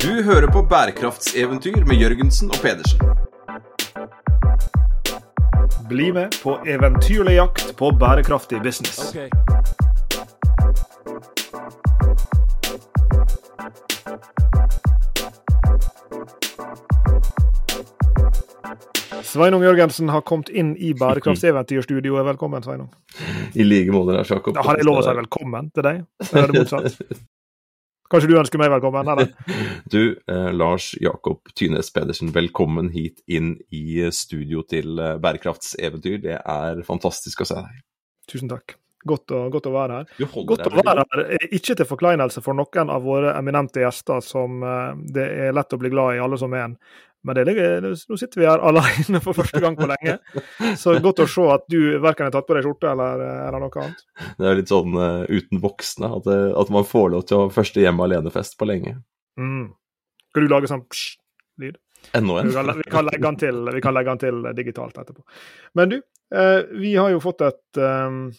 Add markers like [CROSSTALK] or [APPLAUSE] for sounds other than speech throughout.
Du hører på bærekraftseventyr med Jørgensen og Pedersen. Bli med på eventyrlig jakt på bærekraftig business. Sveinung Jørgensen har kommet inn i bærekraftseventyrstudioet. Velkommen, Sveinung. I like måte, Lars Jakob. Har jeg lov å si velkommen til deg? Eller er det motsatt? [LAUGHS] Kanskje du ønsker meg velkommen? eller? [LAUGHS] Du, eh, Lars Jakob Tynes Pedersen, velkommen hit inn i studio til eh, Bærekraftseventyr. Det er fantastisk å se deg. Tusen takk. Godt å, godt å være her. Godt å være her, eh, ikke til forkleinelse for noen av våre eminente gjester, som eh, det er lett å bli glad i, alle som er en. Men det, er- nå sitter vi her [LAUGHS] alene for første gang på lenge. Så godt å se at du verken har tatt på deg skjorte eller, eh, eller noe annet. Det er litt sånn uh, uten voksne, at, det, at man får lov til å ha første hjemme alene-fest på lenge. Mm. Skal du lage sånn psj-lyd? Vi en. kan, vi, kan legge den til, vi kan legge den til digitalt etterpå. Men du, uh, vi har jo fått et, um,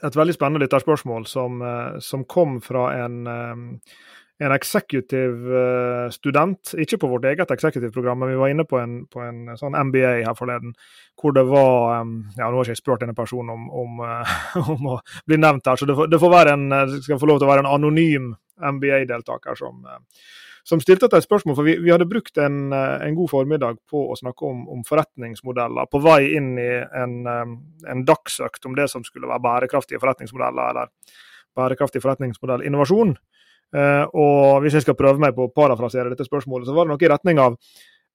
et veldig spennende lytterspørsmål som, uh, som kom fra en, eh, en executive eh, student. Ikke på vårt eget executive-program, men vi var inne på en, på en sånn MBA her forleden. Hvor det var ja Nå har ikke jeg spurt denne personen om, om, eh, [LAUGHS] om å bli nevnt her, så det får, det får en, eh, skal få lov til å være en anonym MBA-deltaker som, som stilte et spørsmål. For vi, vi hadde brukt en, en god formiddag på å snakke om, om forretningsmodeller på vei inn i en, en dagsøkt om det som skulle være bærekraftige forretningsmodeller, eller bærekraftig forretningsmodellinnovasjon. Eh, og hvis jeg skal prøve meg på å parafrasere dette spørsmålet, så var det noe i retning av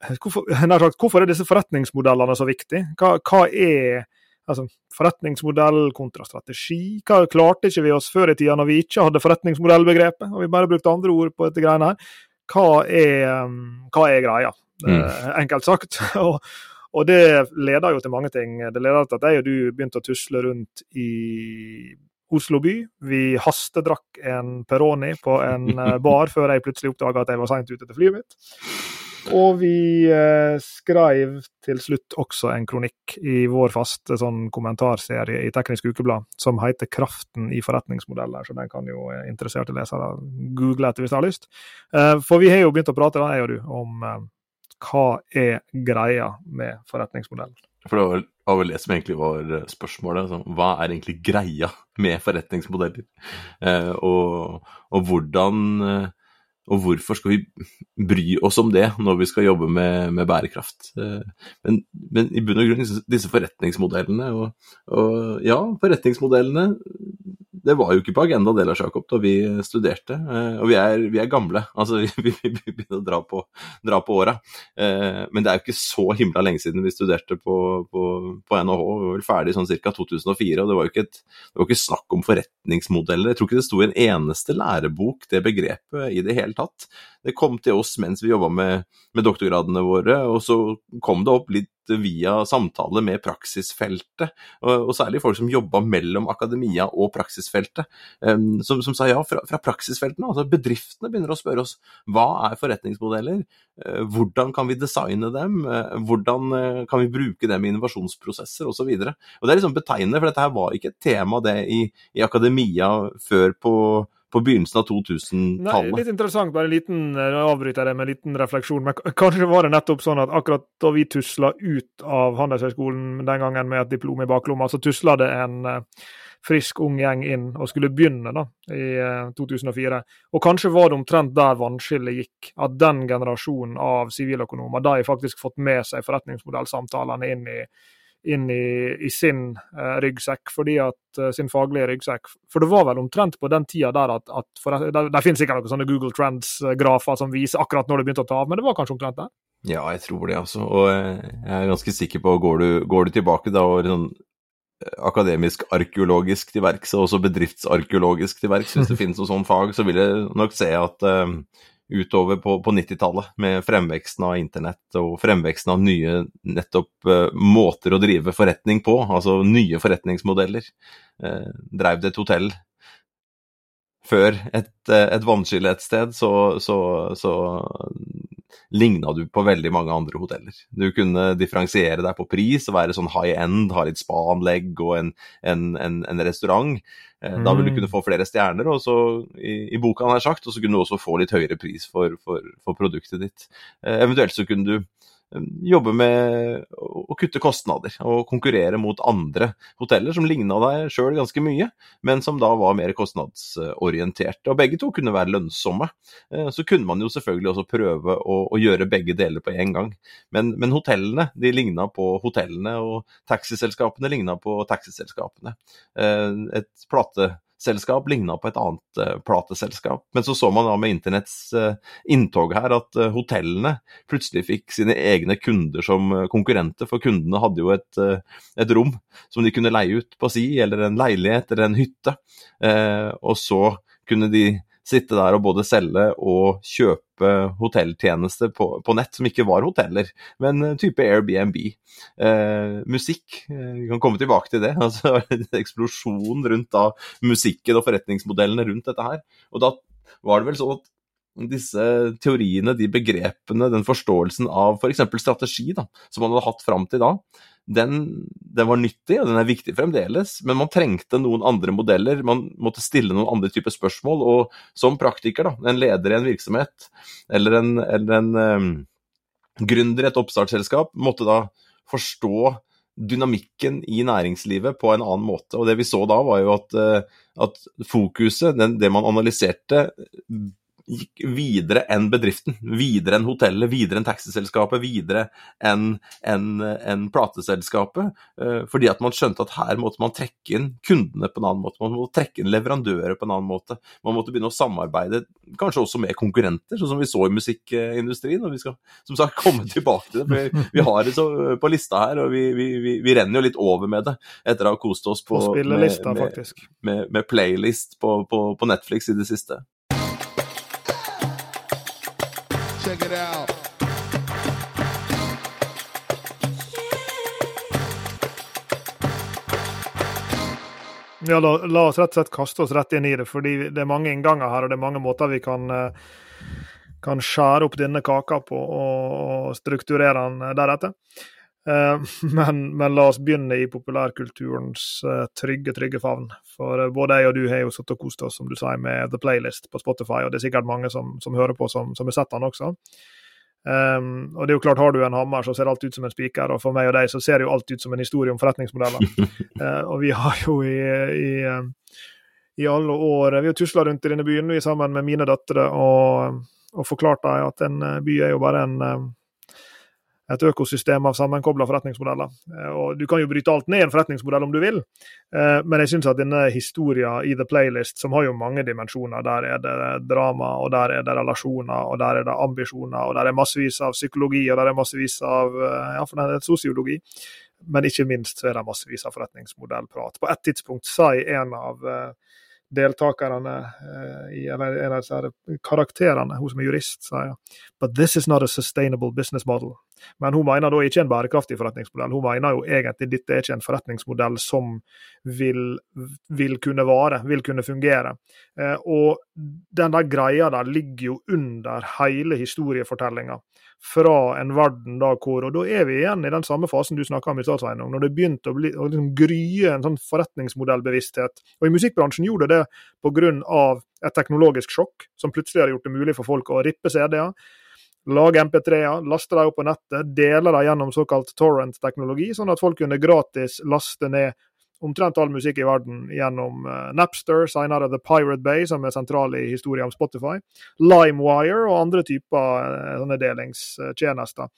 eh, hvorfor, sagt, hvorfor er disse forretningsmodellene så viktige? Hva, hva er altså, forretningsmodell kontra strategi? Hva klarte ikke vi oss før i tida når vi ikke hadde forretningsmodellbegrepet, og vi bare brukte andre ord på dette greiene her? Hva er, um, hva er greia? mm. Enkelt sagt. [LAUGHS] og, og det leder jo til mange ting. Det leder til at jeg og du begynte å tusle rundt i Oslo by. Vi hastedrakk en Peroni på en [LAUGHS] eh, bar før jeg plutselig oppdaga at jeg var seint ute til flyet mitt. Og vi eh, skrev til slutt også en kronikk i vår faste sånn kommentarserie i Teknisk Ukeblad som heter 'Kraften i forretningsmodeller', så den kan jo eh, interesserte lesere google etter hvis de har lyst. Eh, for vi har jo begynt å prate, da, jeg og du, om eh, hva er greia med forretningsmodellen. For det var vel, var det som egentlig var eh, spørsmålet. Så, hva er egentlig greia med forretningsmodeller? Eh, og, og hvordan eh, og hvorfor skal vi bry oss om det når vi skal jobbe med, med bærekraft? Eh, Men, men i bunn og grunn disse, forretningsmodellene og, og ja, forretningsmodellene det var jo ikke på agendaen del av Jakob, da vi studerte. eh, Og vi er, vi er gamle, altså [LAUGHS] vi, vi, vi begynner å dra på, dra på åra. Eh, Men det er jo ikke så himla lenge siden vi studerte på, på, på NHH. Vi var vel ferdig sånn ca. 2004, og det var jo ikke, et, det var ikke snakk om forretningsmodeller. Jeg tror ikke det sto i en eneste lærebok det begrepet i det hele tatt. Det kom til oss mens vi jobba med, med doktorgradene våre, og så kom det opp litt via samtale med praksisfeltet, og, og særlig folk som jobba mellom akademia og praksisfeltet, um, som, som sa ja fra, fra praksisfeltene. Altså bedriftene begynner å spørre oss hva er forretningsmodeller, Eh, hvordan kan vi designe dem, Eh, hvordan kan vi bruke dem i innovasjonsprosesser osv. Det er liksom betegnende, for dette her var ikke et tema det i, i akademia før på, på begynnelsen av 2000-tallet. litt interessant, bare en liten eh, avbryter med en liten refleksjon. Men kanskje var det nettopp sånn at akkurat da vi tusla ut av Handelshøyskolen den gangen med et diplom i baklomma, så tusla det en eh, frisk, ung gjeng inn og skulle begynne da, i eh, 2004. Og kanskje var det omtrent der vannskillet gikk. At den generasjonen av siviløkonomer de har faktisk fått med seg forretningsmodellsamtalene inn i inn i, i sin eh, ryggsekk, fordi at eh, sin faglige ryggsekk. For det var vel omtrent på den tida der at, at for, det, der finnes sikkert noen sånne Google Trends-grafer som viser akkurat når det begynte å ta av, men det var kanskje omtrent der. Ja, jeg tror det, altså. Og eh, jeg er ganske sikker på, går du, går du tilbake da og sånn eh, akademisk arkeologisk til verks, og også bedriftsarkeologisk til verks, hvis det [LAUGHS] finnes noe sånt fag, så vil jeg nok se at eh, utover på, på 90-tallet, med fremveksten av internett og fremveksten av nye nettopp eh, måter å drive forretning på, altså nye forretningsmodeller, eh, dreiv det et hotell før et, eh, et vannskille et sted, så, så, så ligna du på veldig mange andre hoteller. Du kunne differensiere deg på pris og være sånn high end, ha litt spa-anlegg og en, en, en, en restaurant. Eh, da vil du kunne mm. få flere stjerner og så, i, i boka, han har sagt, og så kunne du også få litt høyere pris for, for, for produktet ditt. Eh, eventuelt så kunne du jobbe med å kutte kostnader og konkurrere mot andre hoteller som ligna deg sjøl ganske mye, men som da var mer kostnadsorienterte. Og begge to kunne være lønnsomme. Eh, så kunne man jo selvfølgelig også prøve å, å gjøre begge deler på en gang. Men, men hotellene de ligna på hotellene, og taxiselskapene ligna på taxiselskapene. Eh, et plate selskap ligna på et annet uh, plateselskap. Men så så man da med internetts uh, inntog her at uh, hotellene plutselig fikk sine egne kunder som konkurrenter, for kundene hadde jo et, et, rom som de kunne leie ut på si, eller en leilighet eller en hytte. og så kunne de sitte der og både selge og kjøpe hotelltjenester på, på nett som ikke var hoteller, men eh, type Airbnb. Eh, musikk, eh, vi kan komme tilbake til det. [LAUGHS] altså En eksplosjon rundt da musikken og forretningsmodellene rundt dette her. Og da var det vel sånn at disse teoriene, de begrepene, den forståelsen av f.eks. For strategi, da, som man hadde hatt fram til da, den, den, var nyttig, og den er viktig fremdeles, men man trengte noen andre modeller. Man måtte stille noen andre typer spørsmål, og som praktiker, da, en leder i en virksomhet, eller en, eller en um, gründer i et oppstartsselskap, måtte da forstå dynamikken i næringslivet på en annen måte. Og det vi så da, var jo at, uh, at fokuset, den, det man analyserte, gikk videre enn bedriften, videre enn hotellet, videre enn taxiselskapet, videre enn en, en plateselskapet. Eh, fordi at man skjønte at her måtte man trekke inn kundene på en annen måte, man måtte trekke inn leverandører på en annen måte. Man måtte begynne å samarbeide kanskje også med konkurrenter, sånn som vi så i musikkindustrien. og Vi skal som sagt [LAUGHS] komme tilbake til det, for vi har det så på lista her, og vi, vi, vi, vi, renner jo litt over med det etter å ha kost oss på, med, med, med, med, playlist på, på, på Netflix i det siste. It out. Ja, la, la, oss rett og slett kaste oss rett inn i det, fordi det er mange innganger her, og det er mange måter vi kan, eh, kan skjære opp denne kaka på og, strukturere den deretter. Eh, [LAUGHS] men, men, la oss begynne i populærkulturens uh, trygge, trygge favn. For uh, både jeg og du har jo satt og kost oss som du sa, med The Playlist på Spotify, og det er sikkert mange som, som hører på som, som har sett den også. Um, og det er jo klart, Har du en hammer, så ser alt ut som en spiker. Og for meg og deg så ser det jo alt ut som en historie om forretningsmodeller. uh, [LAUGHS] og vi har jo i, i, i alle år Vi har tusla rundt i denne byen vi sammen med mine døtre og, og forklart dem at en by er jo bare en et økosystem av sammenkobla forretningsmodeller. Eh, og Du kan jo bryte alt ned i en forretningsmodell om du vil, eh, men jeg syns at denne historien i The Playlist, som har jo mange dimensjoner, der er det drama, og der er det relasjoner, og der er det ambisjoner, og der er massevis av psykologi, og der er massevis av eh, ja, for det er sosiologi. Men ikke minst så er det massevis av forretningsmodellprat. På et tidspunkt sa jeg en av deltakerne, eller en av disse karakterene, hun som er jurist, jeg But this is not a sustainable business model. Men hun mener da ikke en bærekraftig forretningsmodell. Hun mener jo egentlig dette er ikke en forretningsmodell som vil, vil kunne vare, vil kunne fungere. Eh, og den der greia der ligger jo under hele historiefortellinga fra en verden da hvor Og da er vi igjen i den samme fasen du snakka om i statseiendom, når det begynte å, bli, å liksom grye en sånn forretningsmodellbevissthet. Og i musikkbransjen gjorde det det pga. et teknologisk sjokk, som plutselig har gjort det mulig for folk å rippe CD-er. Lage MP3-er, laste dem opp på nettet, dele dem gjennom såkalt torrent-teknologi, sånn at folk kunne gratis laste ned omtrent all musikk i verden gjennom uh, Napster, senere The Pirate Bay, som er sentral i historien om Spotify, LimeWire og andre typer uh, sånne delingstjenester.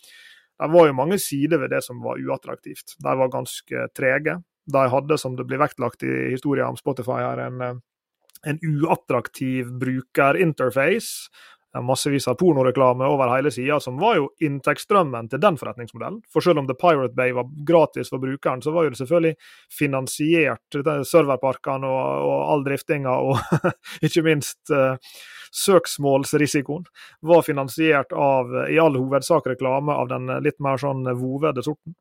Det var jo mange sider ved det som var uattraktivt. De var ganske trege. De hadde, som det blir vektlagt i historien om Spotify, her, en, eh, en uattraktiv brukerinterface massevis av pornoreklame over hele sida, som var jo inntektsstrømmen til den forretningsmodellen. For selv om The Pirate Bay var gratis for brukeren, så var jo det selvfølgelig finansiert, serverparkene og, og all driftinga og [LAUGHS] ikke minst uh, søksmålsrisikoen var finansiert av i all hovedsak reklame av den litt mer sånn vovede sorten.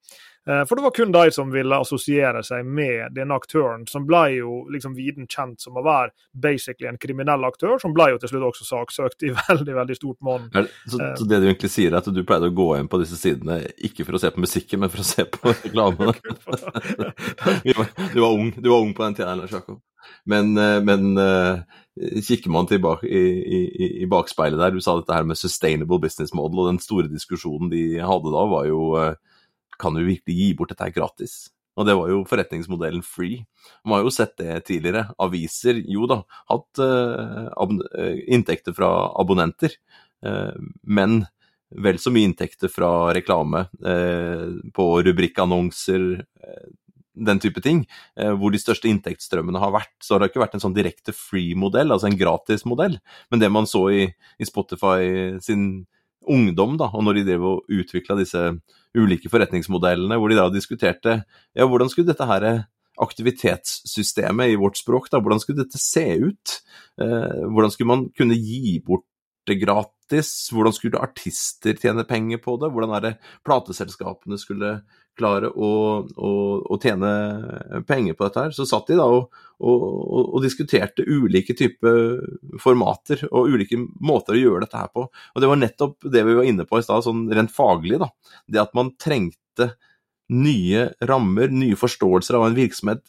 Eh, for det var kun de som ville assosiere seg med denne aktøren, som ble jo liksom viden kjent som å være basically en kriminell aktør, som ble jo til slutt også saksøkt i [LAUGHS] veldig veldig stort monn. Så, så, det du egentlig sier, er at du pleide å gå inn på disse sidene ikke for å se på musikken, men for å se på [LAUGHS] reklamene? [LAUGHS] du, var ung, du var ung på den tida, Lars Jakob. Men, eh, men kikker man tilbake i, i, i, bakspeilet der, du sa dette her med sustainable business model, og den store diskusjonen de hadde da, var jo kan du virkelig gi bort dette her gratis? Og det var jo forretningsmodellen free. Man har jo sett det tidligere. Aviser, jo da, hatt eh, inntekter fra abonnenter, eh, men vel så mye inntekter fra reklame eh, på rubrikkannonser, den type ting. hvor de største inntektsstrømmene har vært. Så har det ikke vært en sånn direkte free-modell, altså en gratis-modell. Men det man så i, i Spotify sin ungdom, da, og når de drev og utvikla disse ulike forretningsmodellene, hvor de da diskuterte ja, hvordan skulle dette her aktivitetssystemet i vårt språk, da, hvordan skulle dette se ut? Eh, hvordan skulle man kunne gi bort det gratis? Hvordan skulle artister tjene penger på det? Hvordan er det plateselskapene skulle klare å, å, å tjene penger på dette her? Så satt de da og, og, og, diskuterte ulike typer formater og ulike måter å gjøre dette her på. Og det var nettopp det vi var inne på i stad, sånn rent faglig. da. Det at man trengte nye rammer, nye forståelser av hva en virksomhet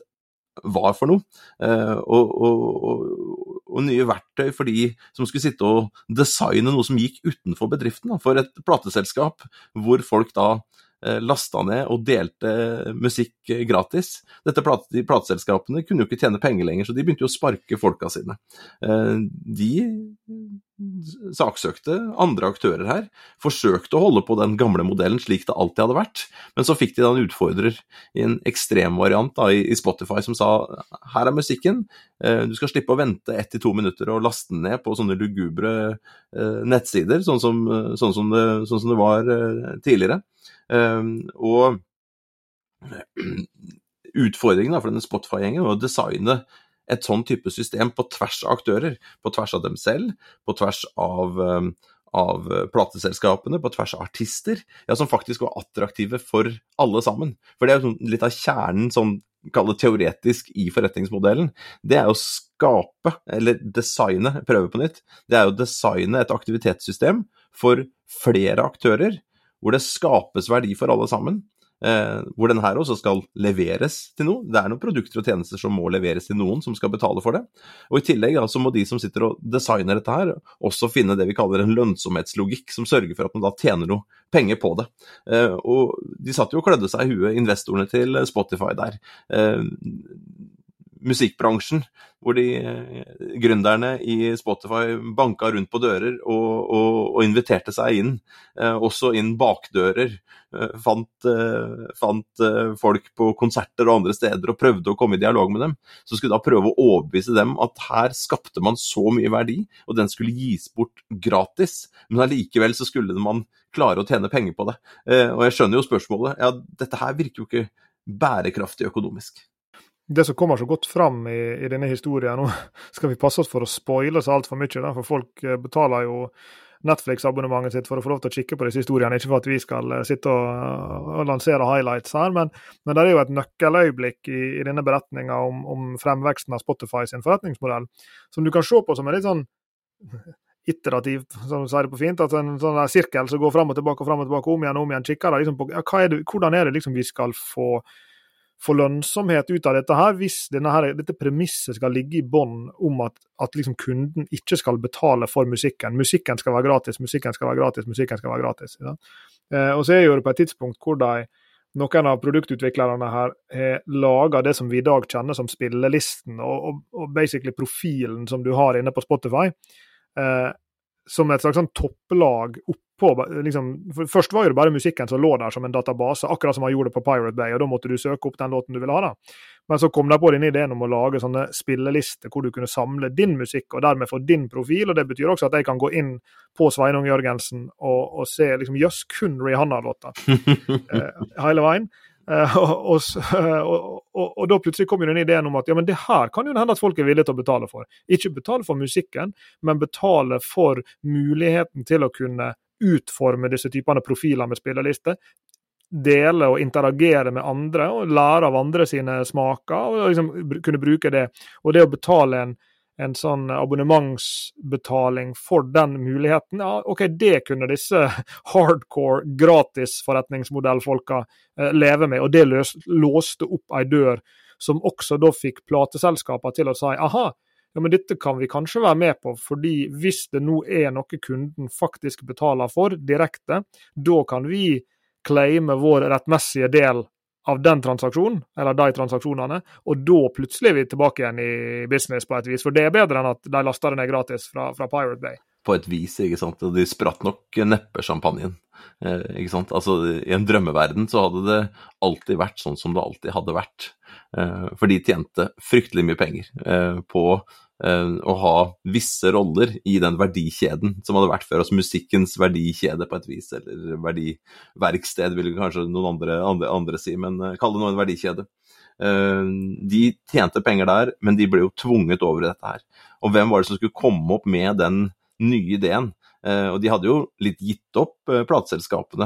var for noe. Eh, og, og, og, nye verktøy for de som skulle sitte og designe noe som gikk utenfor bedriften. Da. For et plateselskap hvor folk da lasta ned og delte musikk gratis. Dette plate, plateselskapene kunne jo ikke tjene penger lenger, så de begynte jo å sparke folka sine. Eh, de saksøkte andre aktører her, forsøkte å holde på den gamle modellen slik det alltid hadde vært, men så fikk de da en utfordrer i en ekstremvariant da, i Spotify som sa her er musikken, eh, du skal slippe å vente ett til to minutter og laste den ned på sånne lugubre nettsider, sånn som, sånn som, det, sånn som det var tidligere. Ehm, og utfordringen for denne Spotify-gjengen var å designe et sånn type system på tvers av aktører. På tvers av dem selv, på tvers av, ehm, av plateselskapene, på tvers av artister, ja, som faktisk var attraktive for alle sammen. For det er jo sånn litt av kjernen, sånn kall det teoretisk, i forretningsmodellen. Det er å skape, eller designe, prøve på nytt, det er å designe et aktivitetssystem for flere aktører hvor det skapes verdi for alle sammen. Eh, hvor den her også skal leveres til noe. Det er noen produkter og tjenester som må leveres til noen som skal betale for det. Og I tillegg da, så må de som sitter og designer dette her, også finne det vi kaller en lønnsomhetslogikk, som sørger for at man da tjener noe penger på det. Eh, og De satt jo og klødde seg i huet, investorene til Spotify der. Eh, musikkbransjen, hvor de eh, gründerne i Spotify banka rundt på dører og, og, og inviterte seg inn. Eh, også inn bakdører. Eh, fant, eh, fant folk på konserter og andre steder og prøvde å komme i dialog med dem. Så skulle da prøve å overbevise dem at her skapte man så mye verdi, og den skulle gis bort gratis. Men allikevel så skulle man klare å tjene penger på det. Og jeg skjønner jo spørsmålet. Ja, dette her virker jo ikke bærekraftig økonomisk det som kommer så godt fram i, i, denne historien Nå [LAUGHS] skal vi passe oss for å spoile så altfor mye, da, for folk eh, betaler jo Netflix-abonnementet sitt for å få lov til å kikke på disse historiene, ikke for at vi skal eh, sitte og, og lansere highlights her, men, men, det er jo et nøkkeløyeblikk i, i denne beretninga om, om, fremveksten av Spotify sin forretningsmodell, som du kan se på som en litt sånn [LAUGHS] iterativt, som du sier det på fint. at En sånn der sirkel som går fram og tilbake og fram og tilbake, om igjen og om igjen. kikker liksom på, ja, er det, Hvordan er det liksom vi skal få få lønnsomhet ut av dette her, hvis her, dette premisset skal ligge i bånn om at, at liksom kunden ikke skal betale for musikken. Musikken skal være gratis, musikken skal være gratis, musikken skal være gratis. Ja. Eh, og så er det på et tidspunkt hvor de, noen av produktutviklerne her har laga det som vi i dag kjenner som spillelisten, og, og, og basically profilen som du har inne på Spotify. Eh, som et slags sånn topplag opp på liksom, Først var jo det bare musikken som lå der som en database, akkurat som man gjorde på Pirate Bay. og Da måtte du søke opp den låten du ville ha. da. Men så kom de på denne ideen om å lage sånne spillelister hvor du kunne samle din musikk og dermed få din profil. og Det betyr også at jeg kan gå inn på Sveinung Jørgensen og, og se liksom jøss, kun Rihanna-låter [LAUGHS] eh, hele veien. Uh, og, og, og, og, da plutselig kom jo den ideen om at ja, men det her kan jo hende at folk er villige til å betale for. Ikke betale for musikken, men betale for muligheten til å kunne utforme disse typene profiler med spillerlister dele og interagere med andre og lære av andre sine smaker, og liksom kunne bruke det. Og det å betale en, en sånn abonnementsbetaling for den muligheten, ja, OK, det kunne disse [LAUGHS] hardcore gratisforretningsmodellfolka eh, leve med, og det løs, låste opp ei dør som også da fikk plateselskapene til å si aha, ja, men dette kan vi kanskje være med på, fordi hvis det nå er noe kunden faktisk betaler for direkte, da kan vi claime vår rettmessige del av den transaksjonen, eller de transaksjonene, og da plutselig er vi tilbake igjen i business på et vis. For det er bedre enn at de laster det ned gratis fra, fra Pirate Bay. På et vis, ikke sant. De spratt nok neppe champagnen. Eh, ikke sant? Altså, I en drømmeverden så hadde det alltid vært sånn som det alltid hadde vært. Eh, for de tjente fryktelig mye penger eh, på å ha visse roller i den verdikjeden som hadde vært før. Altså musikkens verdikjede på et vis, eller verdiverksted vil kanskje noen andre, andre, andre si, men eh, kall det nå en verdikjede. Eh, de tjente penger der, men de ble jo tvunget over i dette her. Og hvem var det som skulle komme opp med den nye ideen? Og de hadde jo litt gitt opp plateselskapene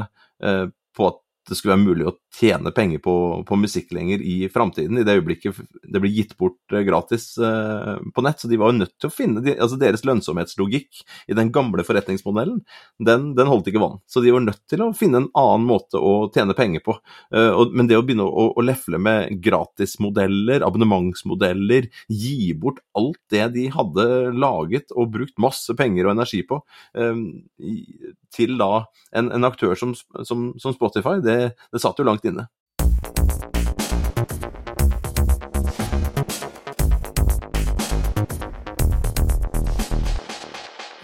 på at det skulle være mulig å tjene penger på, på musikk lenger i framtiden, i det øyeblikket det blir gitt bort eh, gratis eh, på nett. Så de var jo nødt til å finne de, altså Deres lønnsomhetslogikk i den gamle forretningsmodellen, den, den, holdt ikke vann. Så de var nødt til å finne en annen måte å tjene penger på. Eh, og, men det å begynne å, å lefle med gratismodeller, abonnementsmodeller, gi bort alt det de hadde laget og brukt masse penger og energi på, eh, til da en, en aktør som, som, som Spotify, det, det satt jo langt inne.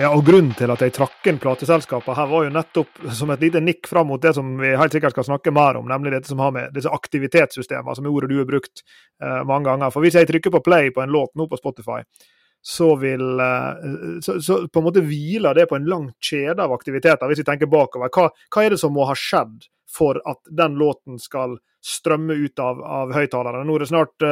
Ja, og Grunnen til at jeg trakk inn plateselskapene her, var jo nettopp som et lite nikk fram mot det som vi helt sikkert skal snakke mer om, nemlig dette som har med disse aktivitetssystemene, som er ordet du har brukt eh, mange ganger. For Hvis jeg trykker på play på en låt nå på Spotify, så vil eh, så, så, på en måte hviler det på en lang kjede av aktiviteter, hvis vi tenker bakover. Hva, hva, er det som må ha skjedd for at den låten skal strømme ut av, av høyttalerne? Nå er det snart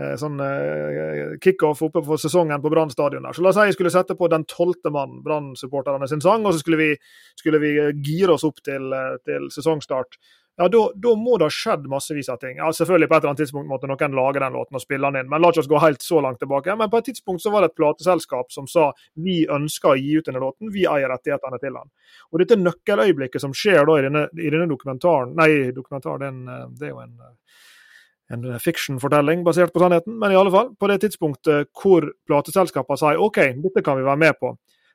Eh, sånn uh, kickoff oppe for sesongen på Brann stadion. der. Så La oss si jeg skulle sette på den tolvte mannen, Brann-supporterne sin sang, og så skulle vi, skulle vi gire oss opp til, til sesongstart. Ja, da, må det ha skjedd massevis av ting. Ja, Selvfølgelig på et eller annet tidspunkt måtte noen lage den låten og spille den inn, men la oss gå helt så langt tilbake. Men på et tidspunkt så var det et plateselskap som sa vi ønsker å gi ut denne låten, vi eier rettighetene til den. Og dette nøkkeløyeblikket som skjer da i denne, i denne dokumentaren Nei, dokumentar, det er, en, det er jo en en fiction-fortelling basert på sannheten, men i alle fall, på det tidspunktet hvor plateselskapene sier OK, dette kan vi være med på,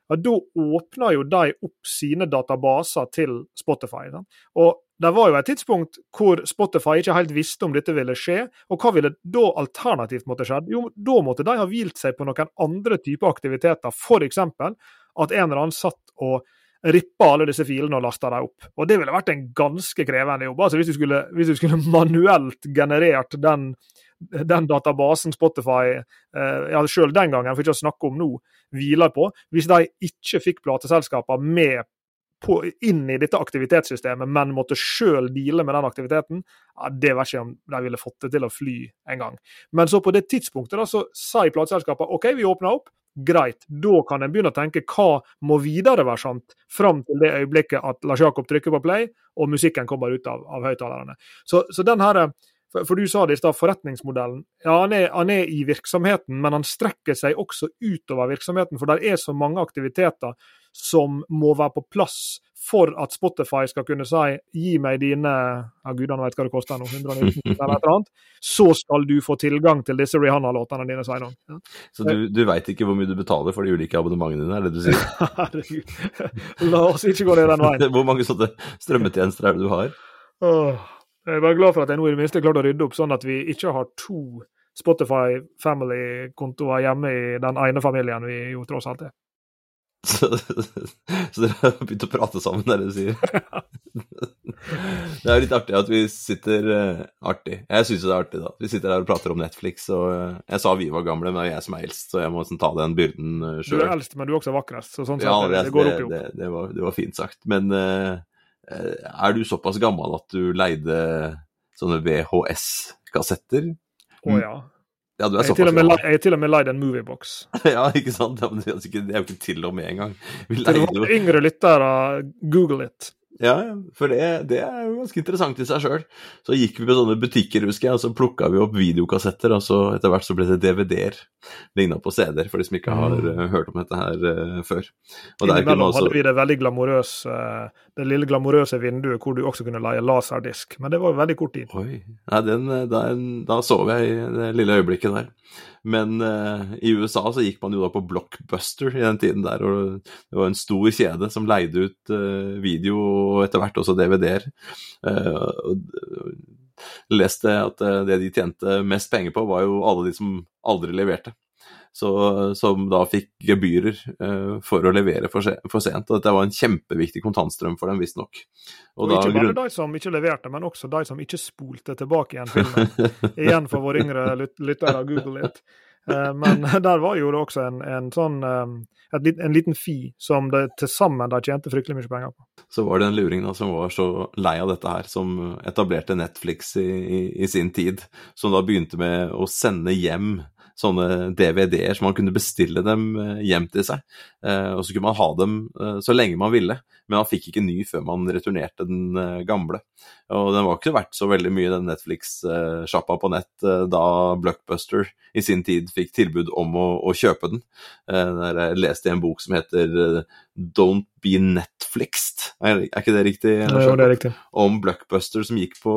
ja, da åpner jo de opp sine databaser til Spotify. Da. Og det var jo et tidspunkt hvor Spotify ikke helt visste om dette ville skje, og hva ville da alternativt måtte skjedd? Jo, da måtte de ha hvilt seg på noen andre typer aktiviteter, f.eks. at en eller annen satt og rippa alle disse filene og lasta dem opp. Og Det ville vært en ganske krevende jobb. Altså Hvis du skulle, hvis du skulle [LAUGHS] manuelt generert den, den databasen Spotify eh, ja, selv den gangen, for ikke å snakke om nå, hviler på. Hvis de ikke fikk plateselskaper med på, inn i dette aktivitetssystemet, men måtte sjøl deale med den aktiviteten, ja, det vet ikke om de ville fått det til å fly en gang. Men så på det tidspunktet da, så sa plateselskapene OK, vi åpner opp. Greit, da kan en begynne å tenke hva må videre være sant, fram til det øyeblikket at Lars Jakob trykker på play og musikken kommer ut av, av høyttalerne. Så, så for, for, du sa det i stad, forretningsmodellen. Ja, han er, han er, i virksomheten, men han strekker seg også utover virksomheten. For det er så mange aktiviteter som må være på plass for at Spotify skal kunne si gi meg dine ja gudene vet hva det koster nå, 119 eller et eller annet, så skal du få tilgang til disse Rihanna-låtene dine, han. Ja. Så du, du veit ikke hvor mye du betaler for de ulike abonnementene dine, er det du sier? [LAUGHS] Herregud. La oss ikke gå ned den veien. [LAUGHS] hvor mange sånne strømmetjenester er det du har? Åh, jeg er bare glad for at jeg nå i det minste klarte å rydde opp, sånn at vi ikke har to Spotify Family-kontoer hjemme i den ene familien vi jo tross alt er. Så, så, dere har begynt å prate sammen, er det du sier? [LAUGHS] det er litt artig at vi sitter uh, Artig. Jeg syns det er artig, da. Vi sitter her og prater om Netflix, og uh, jeg sa vi var gamle, men det er jeg som er eldst, så jeg må sånn, ta den byrden uh, eh, sjøl. Du er eldst, men du er også vakrest, så sånn sett, ja, det, det, går opp i opp. Det, det, var, det, var, fint sagt. Men uh, er du såpass gammel at du leide sånne VHS-kassetter? Å oh, ja. Ja, du er jeg, til med, jeg er til og med leid en moviebox. [LAUGHS] ja, ikke sant? det, er jo ikke til og med engang. Vi leide jo Yngre lyttere, google it. Ja, for det, det, er jo ganske interessant i seg sjøl. Så gikk vi på sånne butikker, husker jeg, og så plukka vi opp videokassetter, og så etter hvert så ble det DVD-er. Ligna på CD-er, for de som ikke har uh, hørt om dette her uh, før. Og Innimellom også... hadde vi det veldig glamorøse, uh, det lille glamorøse vinduet hvor du også kunne leie laserdisk, men det var jo veldig kort tid. Oi, Nei, den, den, da sov jeg i det lille øyeblikket der. Men uh, i USA så gikk man jo da på Blockbuster i den tiden der, og det var en stor kjede som leide ut uh, video og etter hvert også DVD-er. Uh, leste at det de tjente mest penger på, var jo alle de som aldri leverte så, som da fikk gebyrer eh, for å levere for, se, for, sent. Og dette var en kjempeviktig kontantstrøm for dem, visstnok. Og, og ikke bare grunn... de som ikke leverte, men også de som ikke spolte tilbake igjen filmen. [LAUGHS] igjen for våre yngre lyt lyttere, google litt. Eh, men [LAUGHS] der var jo det også en, en sånn um, lit, en liten fi som det til sammen de tjente fryktelig mye penger på. Så var det en luring da som var så lei av dette her, som etablerte Netflix i, i, i sin tid, som da begynte med å sende hjem sånne DVD-er, så man kunne bestille dem eh, hjem til seg. Eh, og så kunne man ha dem eh, så lenge man ville, men man fikk ikke ny før man returnerte den gamle. Og den var ikke verdt så veldig mye, den Netflix-sjappa på nett, da Blockbuster i sin tid fikk tilbud om å, å kjøpe den. Jeg leste i en bok som heter Don't Be Netflixed, er, er ikke det riktig? Jo, det er riktig. Om Blockbuster som gikk på,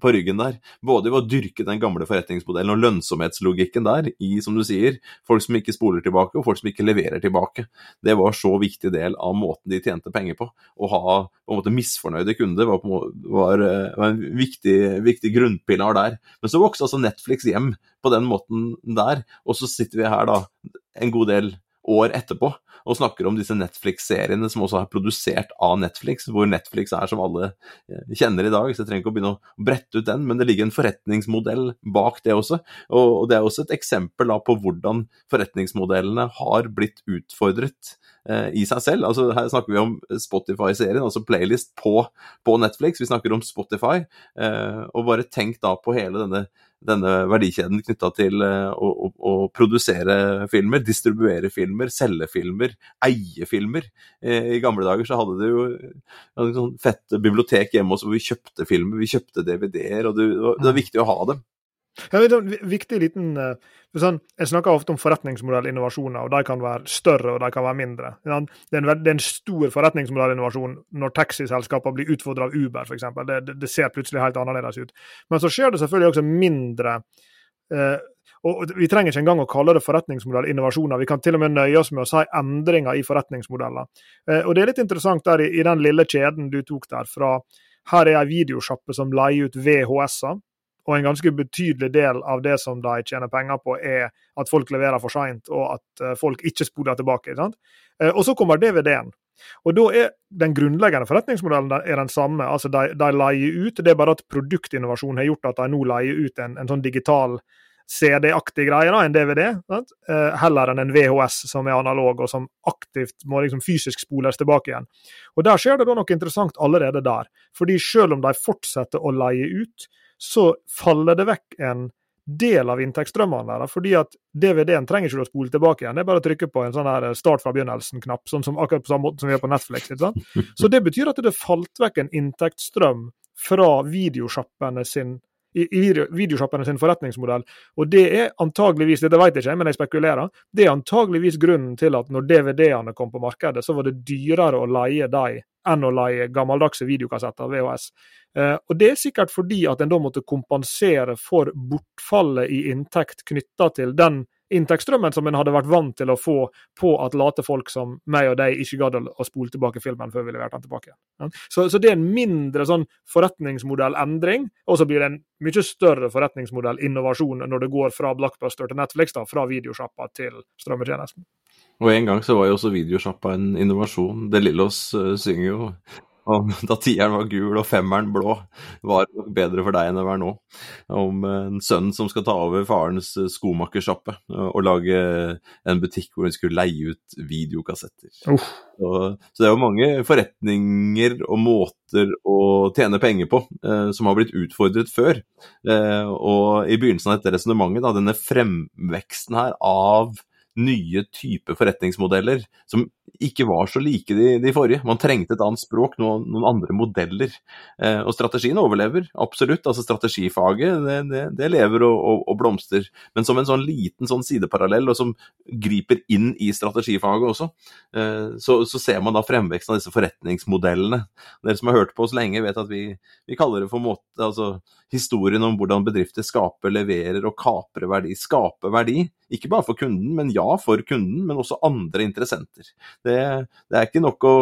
på, ryggen der. Både ved å dyrke den gamle forretningsmodellen og lønnsomhetslogikken der, i, som du sier, folk som ikke spoler tilbake, og folk som ikke leverer tilbake. Det var så viktig del av måten de tjente penger på. Å ha på en måte misfornøyde kunder var, på, var, eh, var en viktig, viktig grunnpilar der. Men så vokste altså Netflix hjem på den måten der, og så sitter vi her da en god del år etterpå og snakker om disse Netflix-seriene som også er produsert av Netflix, hvor Netflix er som alle eh, kjenner i dag. Så jeg trenger ikke å begynne å brette ut den, men det ligger en forretningsmodell bak det også. Og det er også et eksempel på hvordan forretningsmodellene har blitt utfordret eh, i seg selv. Altså, her snakker vi om Spotify-serien, altså playlist på, på, Netflix. Vi snakker om Spotify. Eh, og bare tenk da på hele denne denne verdikjeden knytta til eh, å, å, å, produsere filmer, distribuere filmer, selge filmer, eie filmer. Eh, I gamle dager så hadde du jo et sånn fett bibliotek hjemme hos hvor vi kjøpte filmer, vi kjøpte DVD-er, og det, det var viktig å ha dem. Ja, en viktig liten eh, sånn, Jeg snakker ofte om forretningsmodellinnovasjoner, og de kan være større og de kan være mindre. Det er en, det er en stor forretningsmodellinnovasjon når taxiselskaper blir utfordret av Uber, f.eks. Det, det, det ser plutselig helt annerledes ut. Men så skjer det selvfølgelig også mindre eh, og Vi trenger ikke engang å kalle det forretningsmodellinnovasjoner. Vi kan til og med nøye oss med å si endringer i forretningsmodeller. Eh, og Det er litt interessant der i, i den lille kjeden du tok der fra her er ei videosjappe som leier ut VHS-er og en ganske betydelig del av det som de tjener penger på, er at folk leverer for seint, og at eh, folk ikke spoler tilbake. Sant? Eh, og så kommer DVD-en. Og da er Den grunnleggende forretningsmodellen den samme. altså De, de leier ut, det er bare at produktinnovasjon har gjort at de nå leier ut en, en sånn digital CD-aktig greie, da, en DVD, sant? Eh, heller enn en VHS som er analog, og som aktivt må liksom fysisk spoles tilbake igjen. Og Der skjer det da noe interessant allerede der. Fordi selv om de fortsetter å leie ut, så faller det vekk en del av inntektsstrømmene der. Fordi at DVD-en trenger ikke å spole tilbake igjen. Det er bare å trykke på en sånn her start fra begynnelsen-knapp, sånn som akkurat på samme måte som vi gjør på Netflix. ikke sant? [LAUGHS] Så det betyr at det falt vekk en inntektsstrøm fra videosjappene sin i, i videosjappene sin forretningsmodell. Og det er antageligvis, dette vet jeg ikke, men jeg spekulerer, det er antageligvis grunnen til at når DVD-ene kom på markedet, så var det dyrere å leie dem enn å leie gammeldagse videokassetter, VHS. Eh, og Det er sikkert fordi at en da måtte kompensere for bortfallet i inntekt knytta til den inntektsstrømmen som en hadde vært vant til å få på at late folk som meg og deg ikke gadd å spole tilbake filmen før vi leverte den tilbake. Så, så, det er en mindre sånn forretningsmodellendring, og så blir det en mye større forretningsmodellinnovasjon når det går fra Blockbuster til Netflix, da, fra videosjappa til strømmetjenesten. Og en gang så var jo også videosjappa en innovasjon. Det Lillås uh, synger jo om [LAUGHS] da tieren var gul og femmeren blå, var nok bedre for deg enn det var nå. Om en sønn som skal ta over farens eh, skomakersjappe og lage en butikk hvor hun skulle leie ut videokassetter. Oh. Så, så, det er jo mange forretninger og måter å tjene penger på eh, som har blitt utfordret før. Eh, og i begynnelsen av dette resonnementet, denne fremveksten her av nye typer forretningsmodeller som ikke var så like de, de forrige. Man trengte et annet språk, noen, noen andre modeller. Eh, og strategien overlever, absolutt. Altså strategifaget, det, det, det lever og, og, og, blomster. Men som en sånn liten sånn sideparallell, og som griper inn i strategifaget også, eh, så, så, ser man da fremveksten av disse forretningsmodellene. Dere som har hørt på oss lenge, vet at vi, vi kaller det for måte, altså historien om hvordan bedrifter skaper, leverer og kaprer verdi. Skaper verdi, ikke bare for kunden, men ja, for kunden, men også andre interessenter. Det, det er ikke nok å,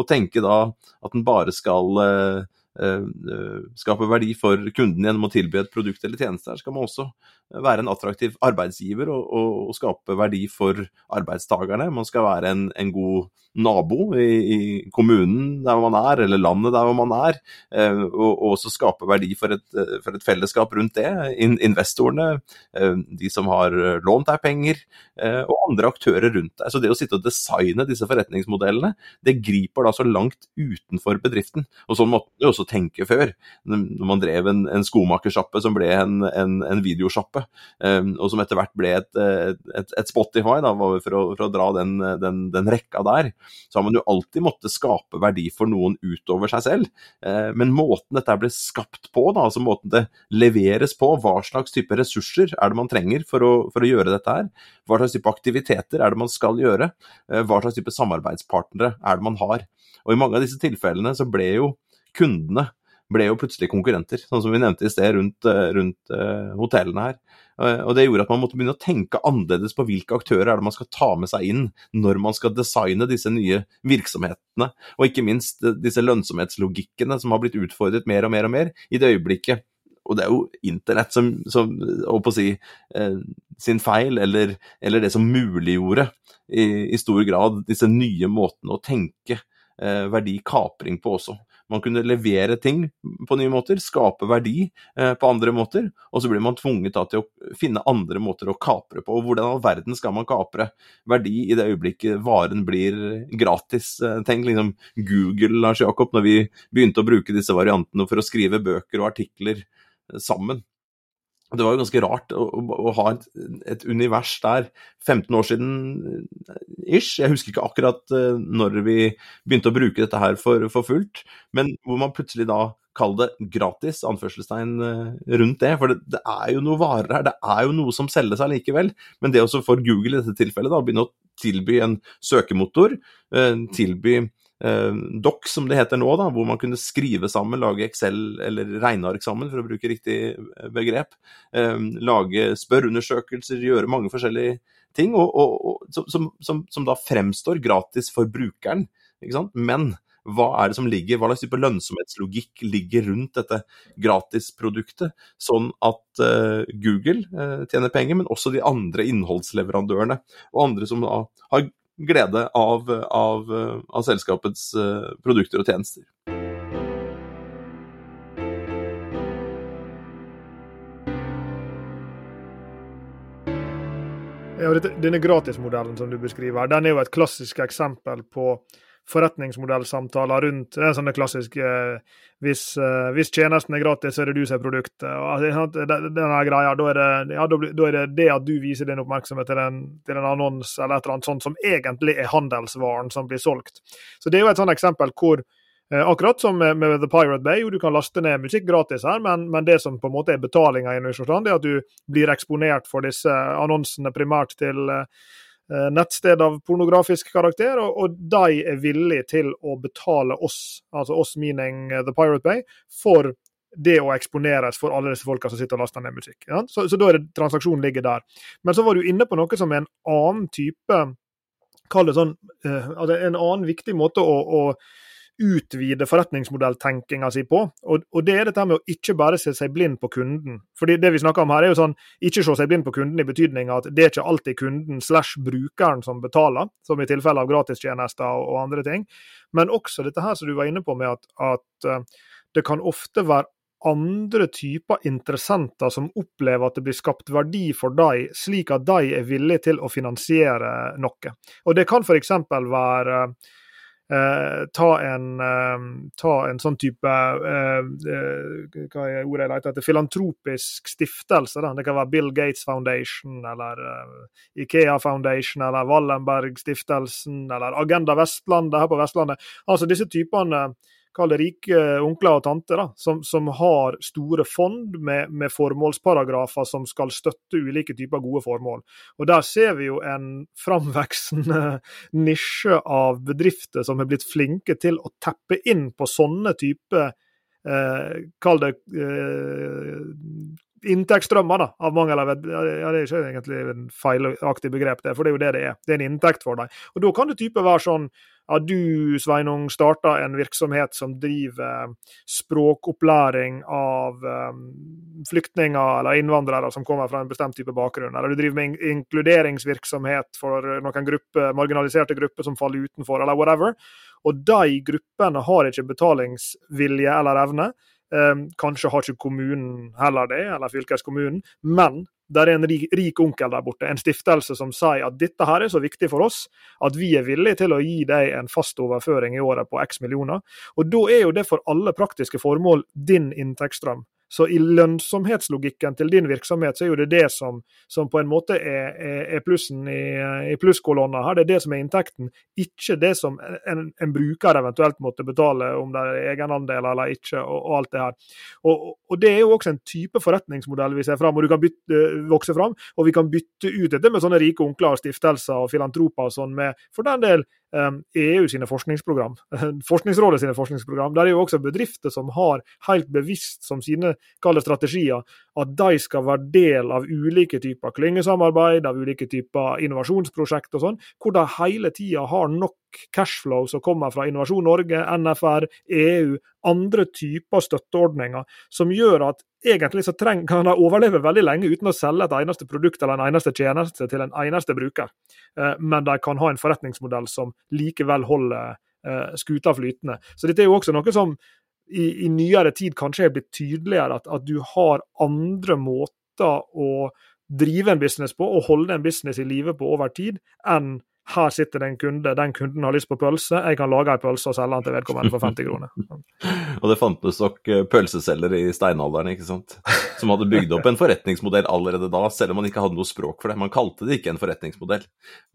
å, tenke da at den bare skal uh, uh, skape verdi for kunden gjennom å tilby et produkt eller tjeneste. Her skal man også være en attraktiv arbeidsgiver og, og, og skape verdi for arbeidstakerne. Man skal være en, en god nabo i, i, kommunen der man er, eller landet der man er, eh, og, og, også skape verdi for et, for et fellesskap rundt det. In, investorene, eh, de som har lånt deg penger, eh, og andre aktører rundt deg. Så det å sitte og designe disse forretningsmodellene, det griper da så langt utenfor bedriften. Og sånn måtte du også tenke før, når man drev en, en skomakersjappe som ble en, en, en videosjappe, og som etter hvert ble et, et, et Spotify, da, for, å, for å dra den, den, den rekka der så har man jo alltid måttet skape verdi for noen utover seg selv. Eh, men måten dette ble skapt på, da, altså måten det leveres på, hva slags type ressurser er det man trenger for å, for å gjøre dette her, hva slags type aktiviteter er det man skal gjøre, eh, hva slags type samarbeidspartnere er det man har. Og i mange av disse tilfellene så ble jo kundene ble jo plutselig konkurrenter, sånn som vi nevnte i sted rundt, eh, rundt uh, hotellene her. Uh, og Det gjorde at man måtte begynne å tenke annerledes på hvilke aktører er det man skal ta med seg inn når man skal designe disse nye virksomhetene, og ikke minst disse lønnsomhetslogikkene som har blitt utfordret mer og mer og mer i det øyeblikket. Og det er jo internett som, som å si, sin feil, eller, eller, det som muliggjorde i, i stor grad disse nye måtene å tenke verdikapring på også. Man kunne levere ting på nye måter, skape verdi eh, på andre måter, og så blir man tvunget da, til å finne andre måter å kapre på. Og hvordan all verden skal man kapre verdi i det øyeblikket varen blir gratis? Eh, tenk liksom Google, Lars Jakob, når vi begynte å bruke disse variantene for å skrive bøker og artikler eh, sammen. Det var jo ganske rart å, å ha et, et, univers der 15 år siden ish. Jeg husker ikke akkurat uh, når vi begynte å bruke dette her for, for fullt, men hvor man plutselig da kaller det gratis, anførselstegn uh, rundt det. For det, det, er jo noe varer her, det er jo noe som selges allikevel. Men det også for Google i dette tilfellet, da, begynne å tilby en søkemotor, uh, tilby eh, doc, som det heter nå, da, hvor man kunne skrive sammen, lage Excel eller regneark sammen, for å bruke riktig eh, begrep. Eh, lage spørreundersøkelser, gjøre mange forskjellige ting, og, og, og, som, som, som, da fremstår gratis for brukeren. Men hva er det som ligger, hva slags type lønnsomhetslogikk ligger rundt dette gratisproduktet, sånn at uh, Google uh, tjener penger, men også de andre innholdsleverandørene og andre som da har glede av, av, av selskapets eh, produkter og tjenester. Ja, denne gratismodellen som du beskriver, den er jo et klassisk eksempel på forretningsmodellsamtaler rundt det er sånne klassiske eh, hvis, eh, hvis, tjenesten er gratis, så er det du som er produktet. Og, denne greia, da er, det, ja, da, er det det at du viser din oppmerksomhet til en, til en annons eller et eller annet sånt som egentlig er handelsvaren som blir solgt. Så Det er jo et sånt eksempel hvor eh, Akkurat som med, med, The Pirate Bay, jo du kan laste ned musikk gratis her, men, men det som på en måte er betalinga er at du blir eksponert for disse annonsene primært til Eh, nettsted av pornografisk karakter, og, og, de er villige til å betale oss, altså oss meaning eh, The Pirate Bay, for det å eksponeres for alle disse folka som sitter og laster ned musikk. Ja? Så, så, da er det transaksjonen ligger der. Men så var du inne på noe som er en annen type Kall det sånn uh, altså En annen viktig måte å, å utvide forretningsmodelltenkinga si på. Og, og, det er dette med å ikke bare se seg blind på kunden. Fordi det vi snakker om her er jo sånn, Ikke se seg blind på kunden i betydning at det er ikke alltid kunden slash brukeren som betaler, som i tilfelle av gratistjenester og, og, andre ting. Men også dette her som du var inne på med at, at uh, det kan ofte være andre typer interessenter som opplever at det blir skapt verdi for dem, slik at de er villige til å finansiere noe. Og Det kan f.eks. være eh, ta, en, eh, ta, en, sånn type eh, eh, Hva er ordet jeg leter etter? Filantropisk stiftelse. Da. Det kan være Bill Gates Foundation eller Ikea Foundation eller Wallenberg-stiftelsen eller Agenda Vestlandet her på Vestlandet. Altså disse typene kall det rike onkler og tanter, da, som, som har store fond med, med, formålsparagrafer som skal støtte ulike typer gode formål. Og Der ser vi jo en framveksende [LAUGHS] nisje av bedrifter som har blitt flinke til å teppe inn på sånne typer eh, Kall det eh, inntektsstrømmer da, av mangel av ja, Det er ikke egentlig en feilaktig begrep, det, for det er jo det det er. Det er en inntekt for dem. Og Da kan det type være sånn at du, Sveinung, starta en virksomhet som driver språkopplæring av um, flyktninger eller innvandrere som kommer fra en bestemt type bakgrunn. Eller du driver med inkluderingsvirksomhet for noen grupper, marginaliserte grupper som faller utenfor, eller whatever. Og de gruppene har ikke betalingsvilje eller evne. Um, kanskje har ikke kommunen heller det, eller fylkeskommunen. Men det er en rik, onkel der borte, en stiftelse som sier at dette her er så viktig for oss at vi er villige til å gi deg en fast overføring i året på x millioner. Og da er jo det for alle praktiske formål din inntektsstrøm. Så i lønnsomhetslogikken til din virksomhet, så er jo det det som, som på en måte er, er, plussen i, i plusskolonna her. Det er det som er inntekten, ikke det som en, en bruker eventuelt måtte betale, om det er egenandel eller ikke, og, og alt det her. Og, og, det er jo også en type forretningsmodell vi ser fram, og du kan bytte, vokse fram. Og vi kan bytte ut dette med sånne rike onkler og stiftelser og filantroper og sånn med, for den del, EU sine forskningsprogram, [LAUGHS] Forskningsrådet sine forskningsprogram. Der er jo også bedrifter som har helt bevisst som sine strategier at de skal være del av ulike typer klyngesamarbeid, av ulike typer innovasjonsprosjekt og sånn, hvor de hele tida har nok cashflow som kommer fra Innovasjon Norge, NFR, EU, andre typer støtteordninger, som gjør at egentlig så treng, kan de overleve veldig lenge uten å selge et eneste produkt eller en eneste tjeneste til en eneste bruker. Eh, men de kan ha en forretningsmodell som likevel holder eh, skuta flytende. Så dette er jo også noe som i, i nyere tid kanskje er blitt tydeligere, at, at du har andre måter å drive en business på og holde en business i live på over tid, enn her sitter det en kunde, den kunden har lyst på pølse, jeg kan lage en pølse og selge den til vedkommende for 50 kroner. [LAUGHS] og det fantes nok eh, pølseselgere i steinalderen, ikke sant, som hadde bygd opp en forretningsmodell allerede da, selv om man ikke hadde noe språk for det. Man kalte det ikke en forretningsmodell.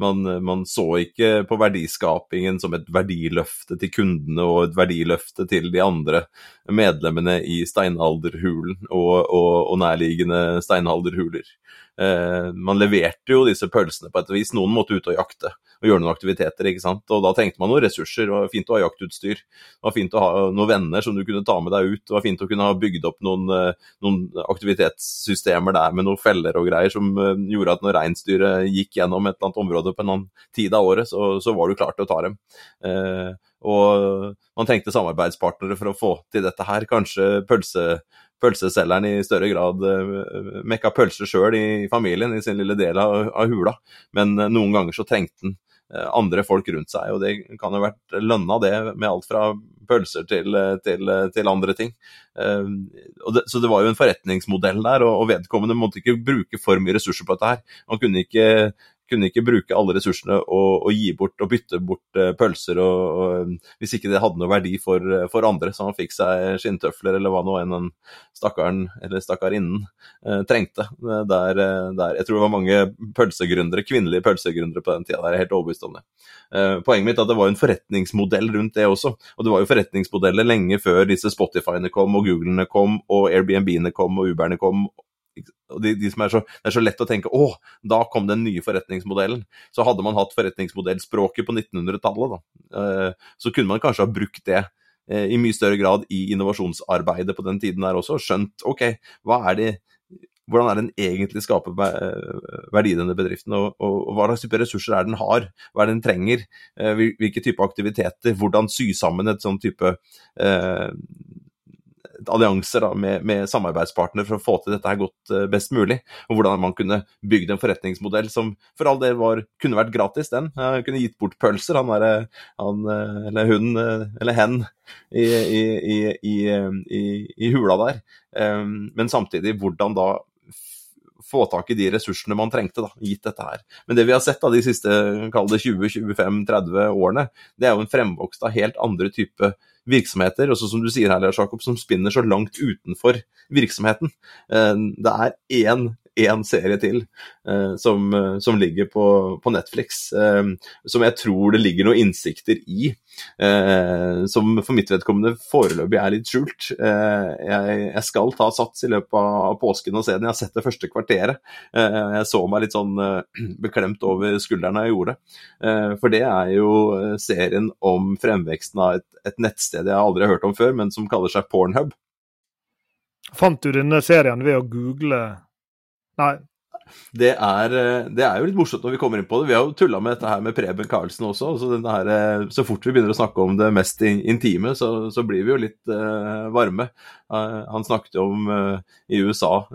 Man, eh, man så ikke på verdiskapingen som et verdiløfte til kundene og et verdiløfte til de andre medlemmene i steinalderhulen og, og, og nærliggende steinalderhuler. Eh, man leverte jo disse pølsene på et vis. Noen måtte ut og jakte og gjøre noen aktiviteter. ikke sant? Og Da tenkte man noen ressurser. Det var fint å ha jaktutstyr. Det var fint å ha noen venner som du kunne ta med deg ut. Det var fint å kunne ha bygd opp noen, eh, noen aktivitetssystemer der med noen feller og greier som eh, gjorde at når reinsdyret gikk gjennom et eller annet område på en annen tid av året, så, så var du klar til å ta dem. Eh, og man trengte samarbeidspartnere for å få til dette her. Kanskje pølse pølseselgeren i større grad uh, mekka pølser sjøl i familien, i sin lille del av, av hula. Men uh, noen ganger så trengte han uh, andre folk rundt seg, og det kan jo vært lønna det med alt fra pølser til, til, til andre ting. Det, så det var jo en forretningsmodell der, og, og vedkommende måtte ikke bruke for mye ressurser på dette her. Man kunne ikke kunne ikke bruke alle ressursene og, og gi bort og bytte bort uh, pølser og, og, hvis ikke det hadde noe verdi for, for, andre, så han fikk seg skinntøfler eller hva nå enn den stakkaren eller stakkarinnen uh, trengte. Eh, der, der, jeg tror det var mange pølsegründere, kvinnelige pølsegründere på den tida der, jeg helt overbevist om det. Uh, poenget mitt er at det var en forretningsmodell rundt det også, og det var jo forretningsmodeller lenge før disse Spotify-ene kom og Googlene kom og Airbnb-ene kom og Uberne kom og de, de er så, Det er så lett å tenke å, da kom den nye forretningsmodellen. Så hadde man hatt forretningsmodellspråket på 1900-tallet, eh, så kunne man kanskje ha brukt det eh, i mye større grad i innovasjonsarbeidet på den tiden der også. Skjønt OK, er det hvordan er den egentlig skaper verdi i denne bedriften, og, og, og, hva slags type ressurser er den har, hva er den trenger, eh, hvilke type aktiviteter, hvordan sy sammen et sånn type eh, allianser da, med, med, samarbeidspartnere for å få til dette her godt uh, best mulig. Og hvordan man kunne bygd en forretningsmodell som for all del var, kunne vært gratis, den. Jeg kunne gitt bort pølser, han, der, han uh, eller hun eller hen i, i, i, i hula der. Um, men samtidig hvordan da få tak i de ressursene man trengte, da, gitt dette her. Men det vi har sett da, de siste 20-25-30 årene, det er jo en fremvokst av helt andre type virksomheter, også som du sier her, Jakob, som spinner så langt utenfor virksomheten. Eh, det er én én serie til eh, som, eh, som, ligger på, på Netflix, eh, som jeg tror det ligger noen innsikter i, eh, som for mitt vedkommende foreløpig er litt skjult. Eh, jeg, jeg, skal ta sats i løpet av påsken og se den. Jeg har sett det første kvarteret. Eh, jeg så meg litt sånn [CLEARS THROAT] beklemt over skulderen da jeg gjorde det. for det er jo serien om fremveksten av et, et nettsted jeg aldri har hørt om før, men som kaller seg Pornhub. Fant du denne serien ved å google Nei. Det er, eh, det er, jo litt morsomt når vi kommer inn på det. Vi har jo tulla med dette her med Preben Karlsen også. Så, her, eh, så, fort vi begynner å snakke om det mest intime, så, så blir vi jo litt uh, varme. Uh, han snakket jo om uh, i USA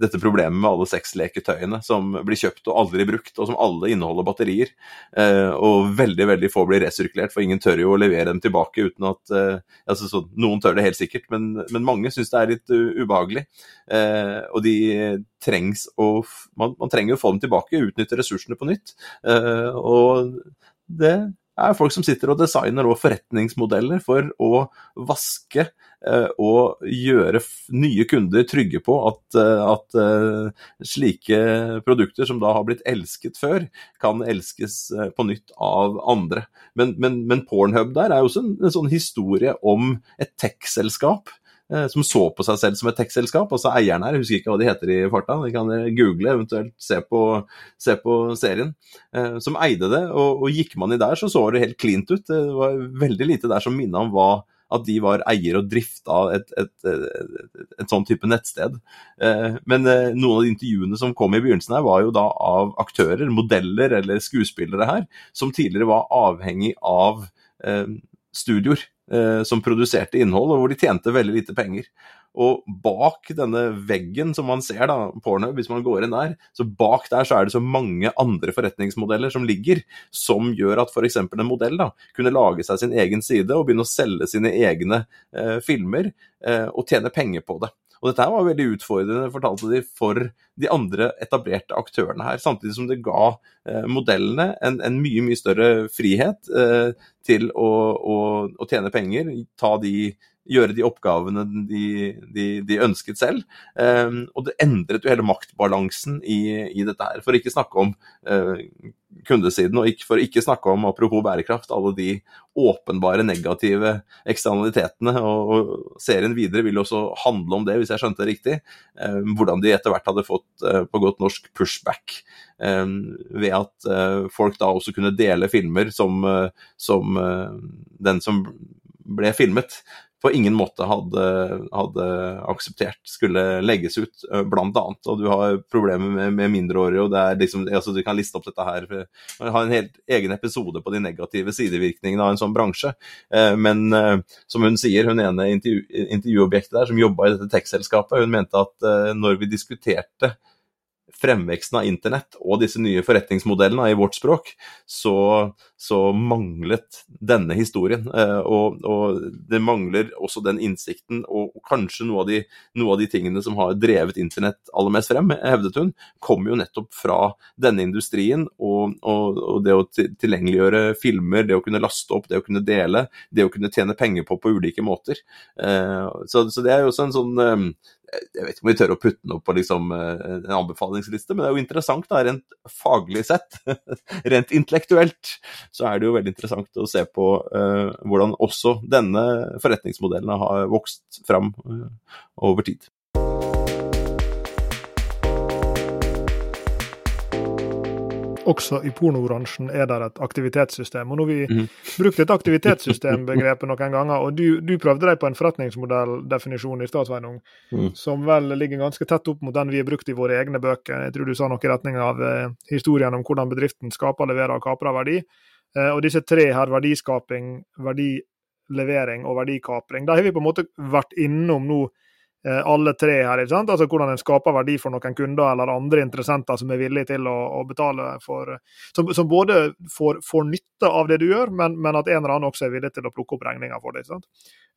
dette problemet med alle sexleketøyene som blir kjøpt og aldri brukt, og som alle inneholder batterier. Eh, og veldig veldig få blir resirkulert, for ingen tør jo å levere dem tilbake uten at eh, altså, så, Noen tør det helt sikkert, men, men mange syns det er litt uh, ubehagelig. Eh, og de trengs å man, man, trenger å få dem tilbake, utnytte ressursene på nytt. Eh, og det er folk som sitter og designer og forretningsmodeller for å vaske eh, og gjøre nye kunder trygge på at, eh, at, eh, slike produkter som da har blitt elsket før, kan elskes på nytt av andre. Men, men, men Pornhub der er jo også en, en sånn historie om et tech-selskap som så på seg selv som et tech-selskap. Altså eierne her, jeg husker ikke hva de heter i farta, de kan google, eventuelt se på, se på serien. Eh, som eide det, og, og, gikk man i der, så så det helt cleant ut. Det var veldig lite der som minna om hva at de var eier og drifta et, et, et, et, sånn type nettsted. Eh, men noen av de intervjuene som kom i begynnelsen her, var jo da av aktører, modeller eller skuespillere her, som tidligere var avhengig av studioer eh, som produserte innhold, og hvor de tjente veldig lite penger. Og bak denne veggen som man ser, da, Pornhub, hvis man går inn der, så bak der så er det så mange andre forretningsmodeller som ligger, som gjør at f.eks. en modell da, kunne lage seg sin egen side og begynne å selge sine egne eh, filmer eh, og tjene penger på det. Og dette var veldig utfordrende, fortalte de, for de andre etablerte aktørene her. Samtidig som det ga eh, modellene en, en, mye, mye større frihet eh, til å, å, å, tjene penger, ta de gjøre de oppgavene de, de, de ønsket selv. Um, og det endret jo hele maktbalansen i, i, dette her. For ikke snakke om uh, kundesiden, og ikke, for ikke snakke om, apropos bærekraft, alle de åpenbare negative eksternalitetene. Og, og serien videre vil også handle om det, hvis jeg skjønte det riktig. Um, hvordan de etter hvert hadde fått, uh, på godt norsk, pushback. Um, ved at uh, folk da også kunne dele filmer som, som den som ble filmet, på ingen måte hadde, hadde akseptert skulle legges ut, blant annet. Og du har problemer med, med mindreårige, og det er liksom, altså du kan liste opp dette her. Man har en helt egen episode på de negative sidevirkningene av en sånn bransje. Men som hun sier, hun ene intervju, intervjuobjektet der som jobba i dette tech-selskapet, hun mente at når vi diskuterte fremveksten av internett og disse nye forretningsmodellene i vårt språk, så, så manglet denne historien. Eh, og, og, det mangler også den innsikten, og kanskje noe av, de, noe av de tingene som har drevet internett aller mest frem, hevdet hun, kommer jo nettopp fra denne industrien. Og, og, og det å tilgjengeliggjøre filmer, det å kunne laste opp, det å kunne dele, det å kunne tjene penger på på ulike måter. Eh, så, så det er jo også en sånn eh, jeg vet ikke om vi tør å putte den opp på liksom, eh, en anbefalingsliste, men det er jo interessant da, rent faglig sett. [LAUGHS] rent intellektuelt så er det jo veldig interessant å se på uh, hvordan også denne forretningsmodellen har vokst fram uh, over tid. Også i pornobransjen er det et aktivitetssystem. Og nå har vi mm. brukt et aktivitetssystembegrep noen ganger, og du, du prøvde deg på en forretningsmodelldefinisjon i stad, Sveinung, mm. som vel ligger ganske tett opp mot den vi har brukt i våre egne bøker. Jeg tror du sa noe i retning av eh, historien om hvordan bedriften skaper, leverer og kaprer verdi. Eh, og disse tre her, verdiskaping, verdilevering og verdikapring, da har vi på en måte vært innom nå alle tre her. ikke sant? Altså Hvordan en skaper verdi for noen kunder eller andre interessenter som er villige til å, å betale for Som, som både får, får, nytte av det du gjør, men, men, at en eller annen også er villig til å plukke opp regninga for det. ikke sant?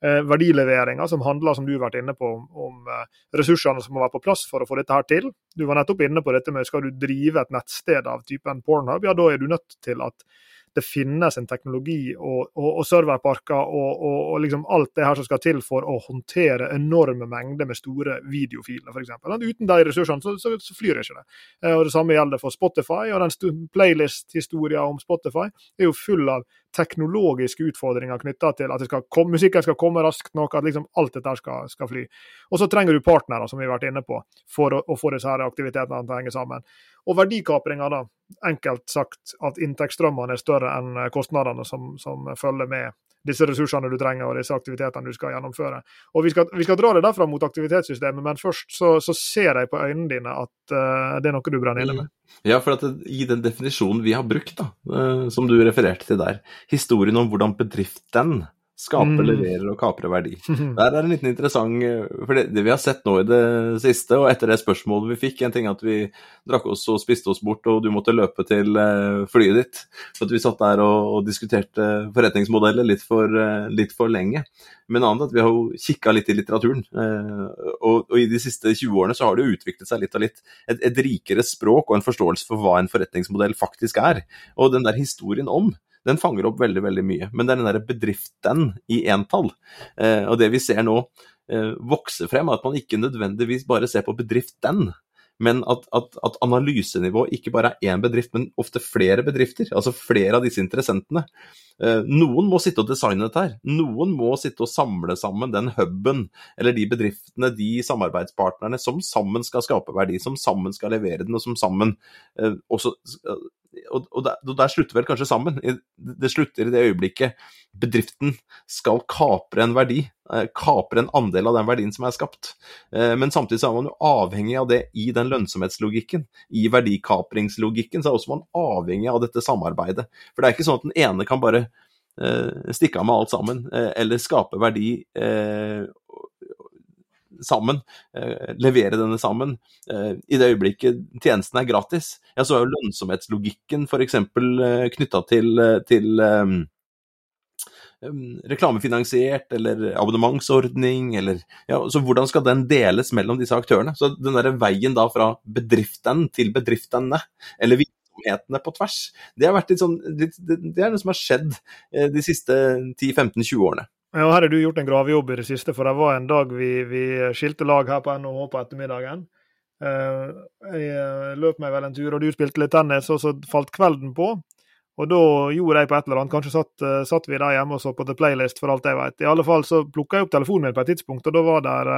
Eh, verdileveringa, som handler, som du har vært inne på, om, om eh, ressursene som må være på plass for å få dette her til. Du var nettopp inne på dette med skal du drive et nettsted av typen Pornhub, ja da er du nødt til at det finnes en teknologi og, og, og serverparker og, og, liksom alt det her som skal til for å håndtere enorme mengder med store videofiler, f.eks. Uten de ressursene så, så, så, flyr ikke det. Eh, og Det samme gjelder for Spotify. og Den playlist-historien om Spotify er jo full av teknologiske utfordringer knytta til at skal komme, musikken skal komme raskt nok, at liksom alt dette skal, skal fly. Og så trenger du partnere, som vi har vært inne på, for å, å få disse her aktivitetene til å henge sammen. Og verdikapringa, da. Enkelt sagt at inntektsstrømmene er større enn kostnadene som, som følger med disse ressursene du trenger og disse aktivitetene du skal gjennomføre. Og Vi skal, vi skal dra det derfra mot aktivitetssystemet, men først så, så ser jeg på øynene dine at uh, det er noe du brenner inne med. Mm. Ja, for det, i den definisjonen vi har brukt, da, uh, som du refererte til der, historien om hvordan bedriften Skape, mm. leverer og kapre verdi. [LAUGHS] Der er en liten interessant For det, det, vi har sett nå i det siste, og etter det spørsmålet vi fikk En ting at vi drakk oss og spiste oss bort, og du måtte løpe til uh, flyet ditt. For at vi satt der og, og diskuterte forretningsmodeller litt for, uh, litt for lenge. Men annet at vi har jo kikka litt i litteraturen. Og, og, i de siste 20 årene så har det jo utviklet seg litt og litt et, et rikere språk og en forståelse for hva en forretningsmodell faktisk er. Og den der historien om den fanger opp veldig veldig mye. Men det er den derre bedriften i entall. Eh, og det vi ser nå eh, vokse frem, er at man ikke nødvendigvis bare ser på bedriften. Men at, at, at analysenivå ikke bare er én bedrift, men ofte flere bedrifter. Altså flere av disse interessentene. Eh, noen må sitte og designe dette her. Noen må sitte og samle sammen den huben, eller de bedriftene, de samarbeidspartnerne som sammen skal skape verdi, som sammen skal levere den, og som sammen eh, også og, og, der, og, der, slutter vel kanskje sammen. Det slutter i det øyeblikket bedriften skal kapre en verdi, eh, kapre en andel av den verdien som er skapt. Eh, men samtidig så er man jo avhengig av det i den lønnsomhetslogikken. I verdikapringslogikken så er også man avhengig av dette samarbeidet. For det er ikke sånn at den ene kan bare eh, stikke av med alt sammen, eller skape verdi sammen, eh, levere denne sammen. Eh, I det øyeblikket tjenesten er gratis, ja, så er jo lønnsomhetslogikken f.eks. Eh, knytta til, til um, reklamefinansiert eller abonnementsordning, eller ja, så Hvordan skal den deles mellom disse aktørene? Så den der veien da fra bedriften til bedriftene, eller virksomhetene på tvers, det, har vært litt sånn, litt, det er noe som har skjedd de siste 10-15-20 årene. Ja, her har du gjort en gravejobb i det siste, for det var en dag vi, vi skilte lag her på NHH på ettermiddagen. Uh, jeg eh, løp meg vel en tur, og du spilte litt tennis, og så falt kvelden på. Og da gjorde jeg på et eller annet. Kanskje satt, uh, satt vi der hjemme og så på The Playlist, for alt jeg vet. I alle fall så plukka jeg opp telefonen min på et tidspunkt, og da var der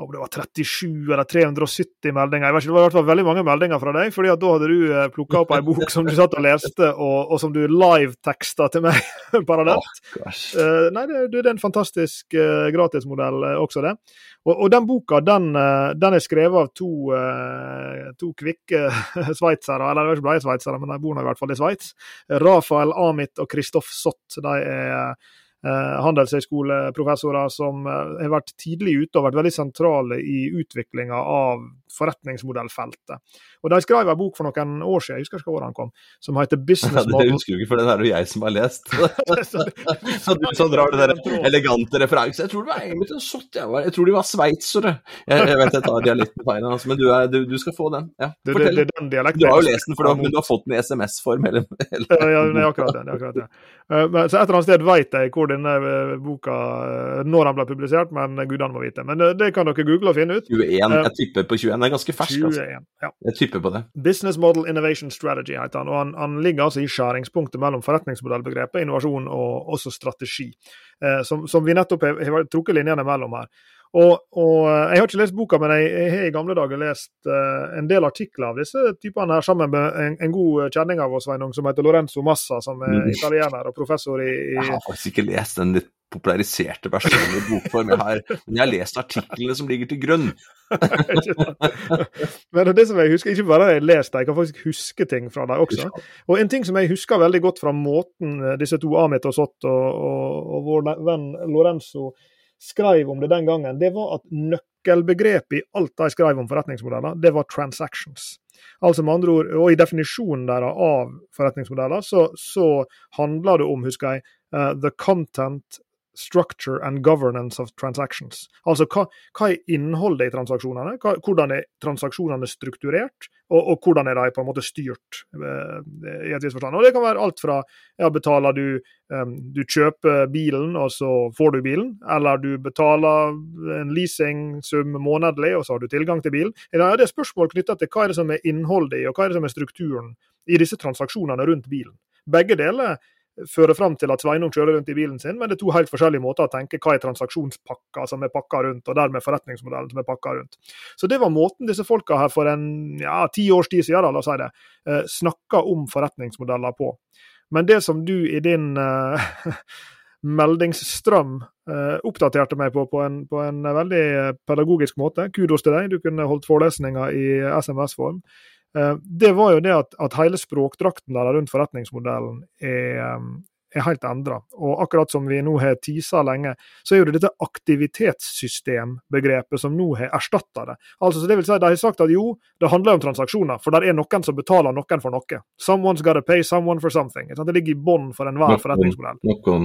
om det var 37 eller 370 meldinger. Jeg vet Det var i hvert fall veldig mange meldinger fra deg. fordi da hadde du eh, plukka opp ei bok som du satt og leste, og, og som du live-teksta til meg [LAUGHS] parallelt. Oh, uh, nei, det, det, er en fantastisk uh, gratismodell uh, også, det. Og, og, den boka den, den er skrevet av to, to kvikke [LAUGHS] sveitsere, eller det er ikke bare sveitsere, men de bor nå i hvert fall i Sveits. Rafael Amit og Kristoff Sott. de er handelshøyskoleprofessorer som eh, har vært tidlig ute og vært veldig sentrale i utviklinga av forretningsmodellfeltet. Og De skrev en bok for noen år siden, jeg husker ikke hvor den kom, som heter 'Business [LAUGHS] Model'. det husker du ikke, for den er det jo jeg som har lest. [LAUGHS] så du som drar det der elegante referanse. Jeg tror det var egentlig sånn, jeg, jeg tror de var sveitsere. Jeg, jeg, vet jeg tar dialekten feil, altså, men du, er, du, du, skal få den. Ja, fortell. Det, det, den du har jo lest den, for du, men du har fått den i SMS-form. ja, ja, det er akkurat det. det, er akkurat det. Uh, så et eller annet sted vet jeg hvor denne uh, boka uh, når den ble publisert, men gudene må vite. Men det kan dere google og finne ut. 21, jeg tipper på 21. Den er ganske fersk. 21, altså. ja. Jeg tipper på det. Business Model Innovation Strategy heter han, og han, han ligger altså i skjæringspunktet mellom forretningsmodellbegrepet, innovasjon og også strategi, som, som, vi nettopp har, har trukket linjene mellom her. Og, og, Jeg har ikke lest boka, men jeg, jeg har i gamle dager lest uh, en del artikler av disse typene her, sammen med en, en god kjenning av oss, Sveinung, som heter Lorenzo Massa, som er mm. italiener og professor i, i, Jeg har faktisk ikke lest den litt populariserte versjonen i bokform, jeg har, men jeg har lest artiklene som ligger til grunn. [LAUGHS] men det som jeg husker, Ikke bare har jeg lest dem, jeg kan faktisk huske ting fra dem også. Og En ting som jeg husker veldig godt fra måten disse to, Amit og Sott og, og, og vår venn Lorenzo skrev om det den gangen, det var at nøkkelbegrepet i alt de skrev om forretningsmodeller, det var 'transactions'. Altså med andre ord, og I definisjonen deres av forretningsmodeller så, så handler det om husker jeg, uh, the content structure and governance of transactions. Altså hva, hva er innholdet i transaksjonene, hva, hvordan er transaksjonene strukturert, og, og, hvordan er de på en måte styrt. Uh, i et visst forstand. Og Det kan være alt fra ja, betaler du um, du kjøper bilen, og så får du bilen, eller du betaler en leasingsum månedlig, og så har du tilgang til bilen. Det er spørsmål knytta til hva er det som er innholdet i, og hva er det som er strukturen i disse transaksjonene rundt bilen. Begge deler fører fram til at Sveinung kjører rundt i bilen sin, men det er to helt forskjellige måter å tenke hva er transaksjonspakka som er pakka rundt, og dermed forretningsmodellen som er pakka rundt. Så det var måten disse folka her for en ja, ti års tid siden, la oss si det, eh, snakka om forretningsmodeller på. Men det som du i din uh, [LAUGHS] meldingsstrøm uh, oppdaterte meg på på en, på en, veldig pedagogisk måte, kudos til deg, du kunne holdt forelesninger i SMS-form. Eh, det var jo det at, at hele språkdrakten der rundt forretningsmodellen er, er helt endra. Og akkurat som vi nå har tisa lenge, så er jo det dette aktivitetssystembegrepet som nå har erstatta det. Altså, så det vil si, De har sagt at jo, det handler om transaksjoner, for det er noen som betaler noen for noe. Someone's gotta pay someone for something. Det ligger i bånn for enhver forretningsmodell. Noen.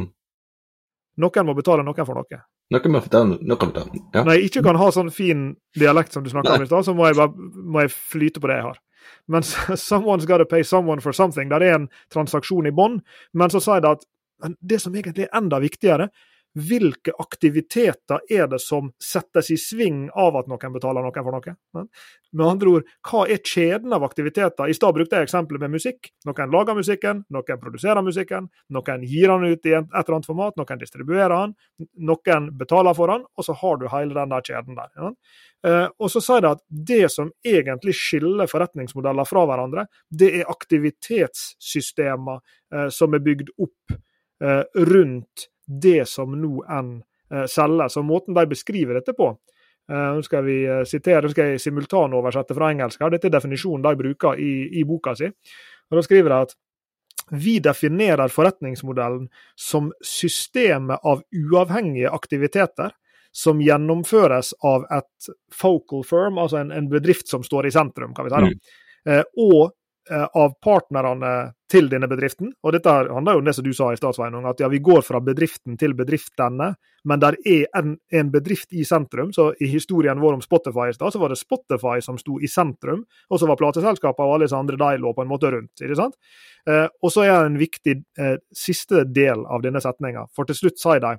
noen må betale noen for noe. Noen må fortelle, noe. Ja. Når jeg ikke kan ha sånn fin dialekt som du snakker om i stad, så må jeg, bare, må jeg flyte på det jeg har. Men [LAUGHS] someone's got to pay someone for something. Der er en transaksjon i bånn. Men så sier det at det som egentlig er enda viktigere, hvilke aktiviteter er det som settes i sving av at noen betaler noen for noe? Med andre ord, hva er kjeden av aktiviteter? I stad brukte jeg eksempelet med musikk. Noen lager musikken, noen produserer musikken, noen gir den ut i et eller annet format, noen distribuerer den, noen betaler for den, og så har du hele den der kjeden der. Eh, og så sier de at det som egentlig skiller forretningsmodeller fra hverandre, det er aktivitetssystemer eh, som er bygd opp eh, rundt det som nå enn selges. Og måten de beskriver dette på, nå skal vi sitere, nå skal jeg simultanoversette fra engelsk. her, Dette er definisjonen de bruker i, i boka si. Og Da skriver de at vi definerer forretningsmodellen som systemet av uavhengige aktiviteter som gjennomføres av et focal firm, altså en, en bedrift som står i sentrum, kan vi si. Mm. Eh, og eh, av partnerne til denne bedriften. Og dette handler jo om det som du sa i stad, at ja, vi går fra bedriften til bedriftene, men der er en, en, bedrift i sentrum. Så i historien vår om Spotify i stad, så var det Spotify som sto i sentrum, og så var plateselskapene og alle disse andre de lå på en måte rundt. ikke sant? Eh, og så er det en viktig eh, siste del av denne setninga, for til slutt sier de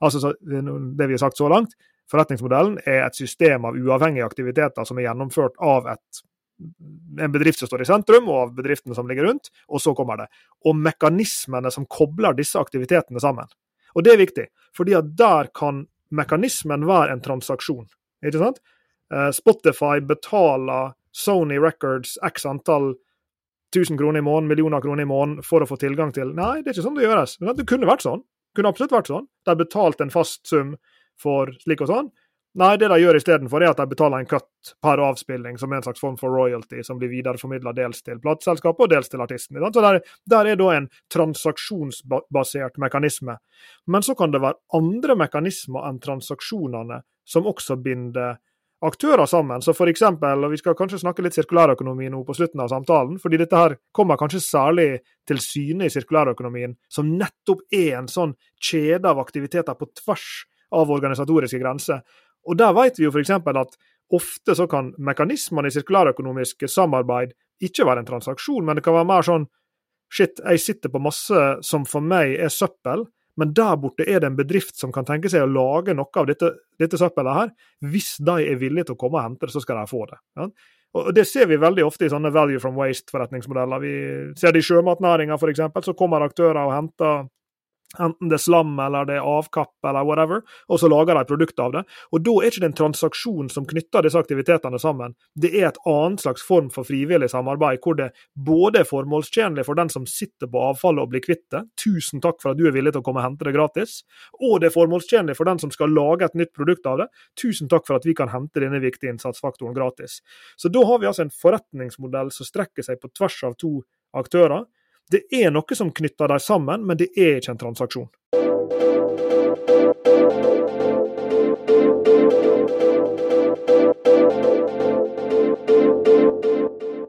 Altså det vi har sagt så langt, forretningsmodellen er et system av uavhengige aktiviteter som er gjennomført av et, en bedrift som står i sentrum, og av bedriftene som ligger rundt, og så kommer det. Og mekanismene som kobler disse aktivitetene sammen. Og det er viktig, fordi at der kan mekanismen være en transaksjon. Ikke sant? Eh, Spotify betaler Sony Records x antall 1000 kroner i måneden, millioner kroner i måneden for å få tilgang til Nei, det er ikke sånn det gjøres. Det kunne vært sånn. Det Kunne absolutt vært sånn. De har betalt en fast sum for slik og sånn. Nei, det de gjør istedenfor, er at de betaler en cut per avspilling, som er en slags form for royalty, som blir videreformidla dels til plateselskapet og dels til artisten. Så der, der, er da en transaksjonsbasert mekanisme. Men så kan det være andre mekanismer enn transaksjonene som også binder aktører sammen. Så for eksempel, og Vi skal kanskje snakke litt sirkulærøkonomi nå på slutten av samtalen, fordi dette her kommer kanskje særlig til syne i sirkulærøkonomien, som nettopp er en sånn kjede av aktiviteter på tvers av organisatoriske grenser. Og Der vet vi jo f.eks. at ofte så kan mekanismene i sirkulærøkonomisk samarbeid ikke være en transaksjon, men det kan være mer sånn Shit, jeg sitter på masse som for meg er søppel, men der borte er det en bedrift som kan tenke seg å lage noe av dette, dette søppelet her. Hvis de er villige til å komme og hente det, så skal de få det. Ja? Og Det ser vi veldig ofte i sånne value from waste-forretningsmodeller. Vi ser det i sjømatnæringa f.eks. Så kommer aktører og henter Enten det er slam eller det er avkapp eller whatever, og så lager de et produkt av det. Og Da er ikke det en transaksjon som knytter disse aktivitetene sammen. Det er et annet slags form for frivillig samarbeid, hvor det både er formålstjenlig for den som sitter på avfallet og blir kvitt det, tusen takk for at du er villig til å komme og hente det gratis, og det er formålstjenlig for den som skal lage et nytt produkt av det, tusen takk for at vi kan hente denne viktige innsatsfaktoren gratis. Så da har vi altså en forretningsmodell som strekker seg på tvers av to aktører det er noe som knytter dem sammen, men det er ikke en transaksjon.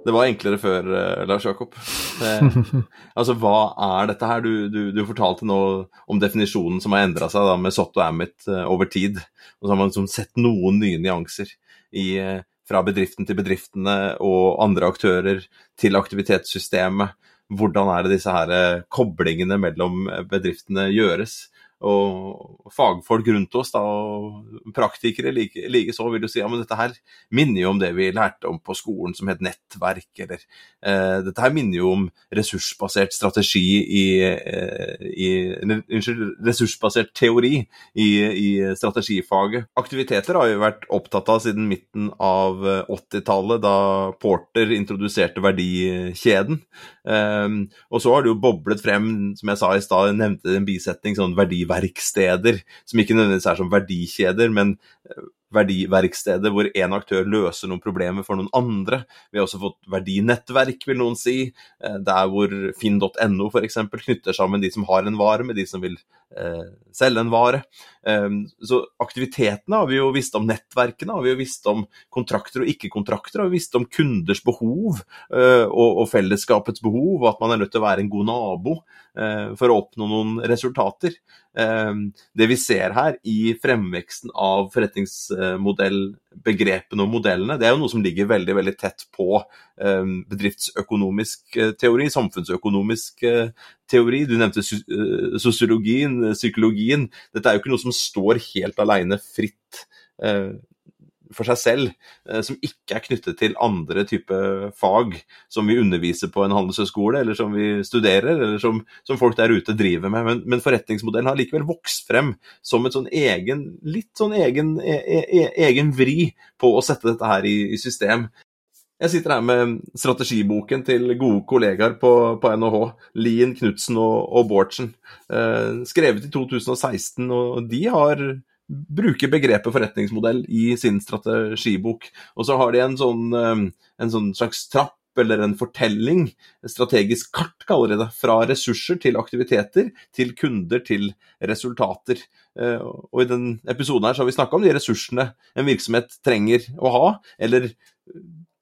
Det var enklere før, eh, Lars Jakob. Eh, [LAUGHS] altså, hva er dette her? Du, du, du fortalte nå om definisjonen som har endra seg da, med Sotto Amit eh, over tid. Og så har man liksom sett noen nye nyanser i, fra bedriften til bedriftene og andre aktører til aktivitetssystemet. Hvordan er det disse her koblingene mellom bedriftene gjøres? Og fagfolk rundt oss, da, og praktikere like, like så, vil du si ja, men dette her minner jo om det vi lærte om på skolen som het nettverk, eller eh, Dette her minner jo om ressursbasert strategi i, eh, i Unnskyld, ressursbasert teori i, i, strategifaget. Aktiviteter har jo vært opptatt av siden midten av 80-tallet, eh, da Porter introduserte verdikjeden. Eh, og så har det jo boblet frem, som jeg sa i stad, nevnte en bisetning, sånn verdiverdi verdiverksteder, som ikke nødvendigvis er som verdikjeder, men eh, verdiverksteder hvor én aktør løser noen problemer for noen andre. Vi har også fått verdinettverk, vil noen si, eh, der hvor finn.no f.eks. knytter sammen de som har en vare, med de som vil eh, selge en vare. Um, så aktivitetene har vi jo visst om, nettverkene har vi jo visst om, kontrakter og ikke-kontrakter har vi visst om kunders behov uh, og, og, fellesskapets behov, og at man er nødt til å være en god nabo uh, for å oppnå noen resultater. Um, det vi ser her i fremveksten av forretningsmodellbegrepene og modellene, det er jo noe som ligger veldig veldig tett på um, bedriftsøkonomisk uh, teori, samfunnsøkonomisk teori. Du nevnte sosiologien, psykologien. Dette er jo ikke noe som står helt alene fritt eh, for seg selv, eh, som ikke er knyttet til andre type fag som vi underviser på en handelshøyskole, eller som vi studerer, eller som, som folk der ute driver med. Men, men, forretningsmodellen har likevel vokst frem som et sånn egen, litt sånn egen, e, e, e egen vri på å sette dette her i, i system. Jeg sitter her med strategiboken til gode kollegaer på, på NHH, Lien, Knutsen og, og Bårdsen. Eh, skrevet i 2016, og de har bruker begrepet forretningsmodell i sin strategibok. Og så har de en sånn, eh, en sånn slags trapp eller en fortelling, et strategisk kart kaller de det, fra ressurser til aktiviteter, til kunder til resultater. Eh, og I den episoden her så har vi snakka om de ressursene en virksomhet trenger å ha, eller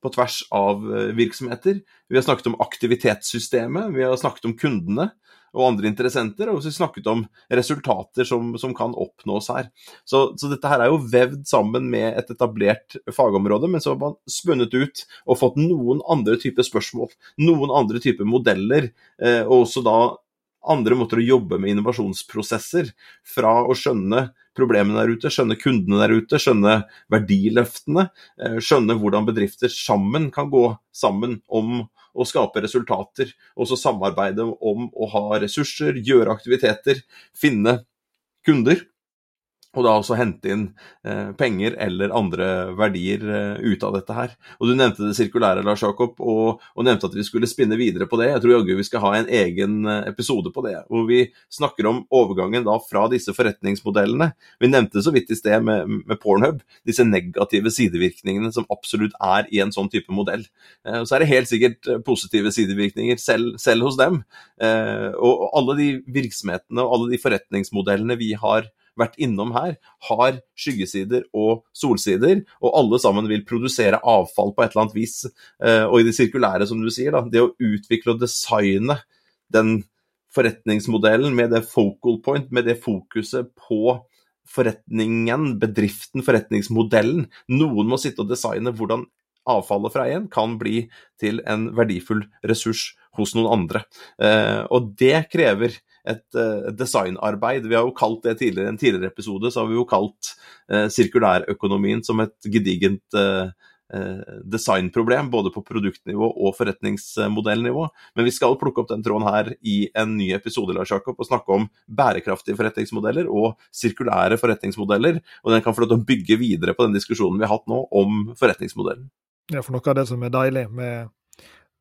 på tvers av eh, virksomheter. Vi har snakket om aktivitetssystemet, vi har snakket om kundene og andre interessenter, og vi snakket om resultater som, som kan oppnås her. Så, så, dette her er jo vevd sammen med et etablert fagområde, men så har man spunnet ut og fått noen andre typer spørsmål, noen andre typer modeller, eh, og også da andre måter å jobbe med innovasjonsprosesser. Fra å skjønne problemene der ute, skjønne kundene der ute, skjønne verdiløftene. Eh, skjønne hvordan bedrifter sammen kan gå sammen om å skape resultater. Og så samarbeide om å ha ressurser, gjøre aktiviteter, finne kunder og da også hente inn eh, penger eller andre verdier eh, ut av dette her. Og Du nevnte det sirkulære, Lars Jakob, og, og, nevnte at vi skulle spinne videre på det. Jeg tror jaggu vi skal ha en egen eh, episode på det, hvor vi snakker om overgangen da fra disse forretningsmodellene. Vi nevnte så vidt i sted med, med Pornhub, disse negative sidevirkningene som absolutt er i en sånn type modell. Eh, så er det helt sikkert positive sidevirkninger selv, selv hos dem. Og, og alle de virksomhetene og alle de forretningsmodellene vi har vært innom her, har skyggesider og solsider, og alle sammen vil produsere avfall på et eller annet vis. Eh, og i det sirkulære, som du sier, da, det å utvikle og designe den forretningsmodellen med det focal point, med det fokuset på forretningen, bedriften, forretningsmodellen. Noen må sitte og designe hvordan avfallet fra en kan bli til en verdifull ressurs hos noen andre. Eh, og det krever et uh, designarbeid. Vi har jo kalt det tidligere, en tidligere episode så har vi jo kalt uh, sirkulærøkonomien som et gedigent uh, designproblem, både på produktnivå og forretningsmodellnivå. Men vi skal plukke opp den tråden her i en ny episode Lars Jakob, og snakke om bærekraftige forretningsmodeller og sirkulære forretningsmodeller. Og den kan få lov til å bygge videre på den diskusjonen vi har hatt nå om forretningsmodellen. Ja, for noe av det som er deilig med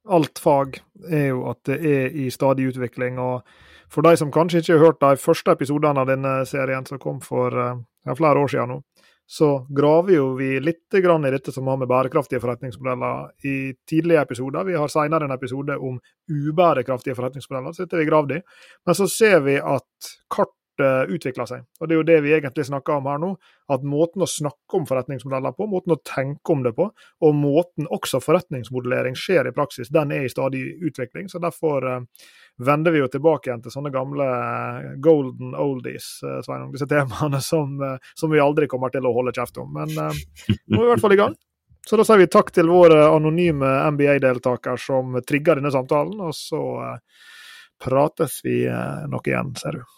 alt fag, er jo at det er i stadig utvikling. og for de som kanskje ikke har hørt de første episodene av denne serien, som kom for eh, ja, flere år siden nå, så graver jo vi litt i dette som har med bærekraftige forretningsmodeller i tidlige episoder. Vi har senere en episode om ubærekraftige forretningsmodeller, så dette har vi gravd i. Men så ser vi at kart uh, utvikler seg. Og Det er jo det vi egentlig snakker om her nå. At måten å snakke om forretningsmodeller på, måten å tenke om det på, og måten også forretningsmodellering skjer i praksis, den er i stadig utvikling. så Derfor uh, vender vi jo tilbake igjen til sånne gamle uh, golden oldies, Sveinung. Disse temaene som, som, vi aldri kommer til å holde kjeft om. Men nå er vi i hvert fall i gang. Så da sier vi takk til vår anonyme MBA-deltaker som trigger denne samtalen, og så prates vi nok igjen, ser du.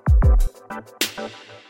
Thank you.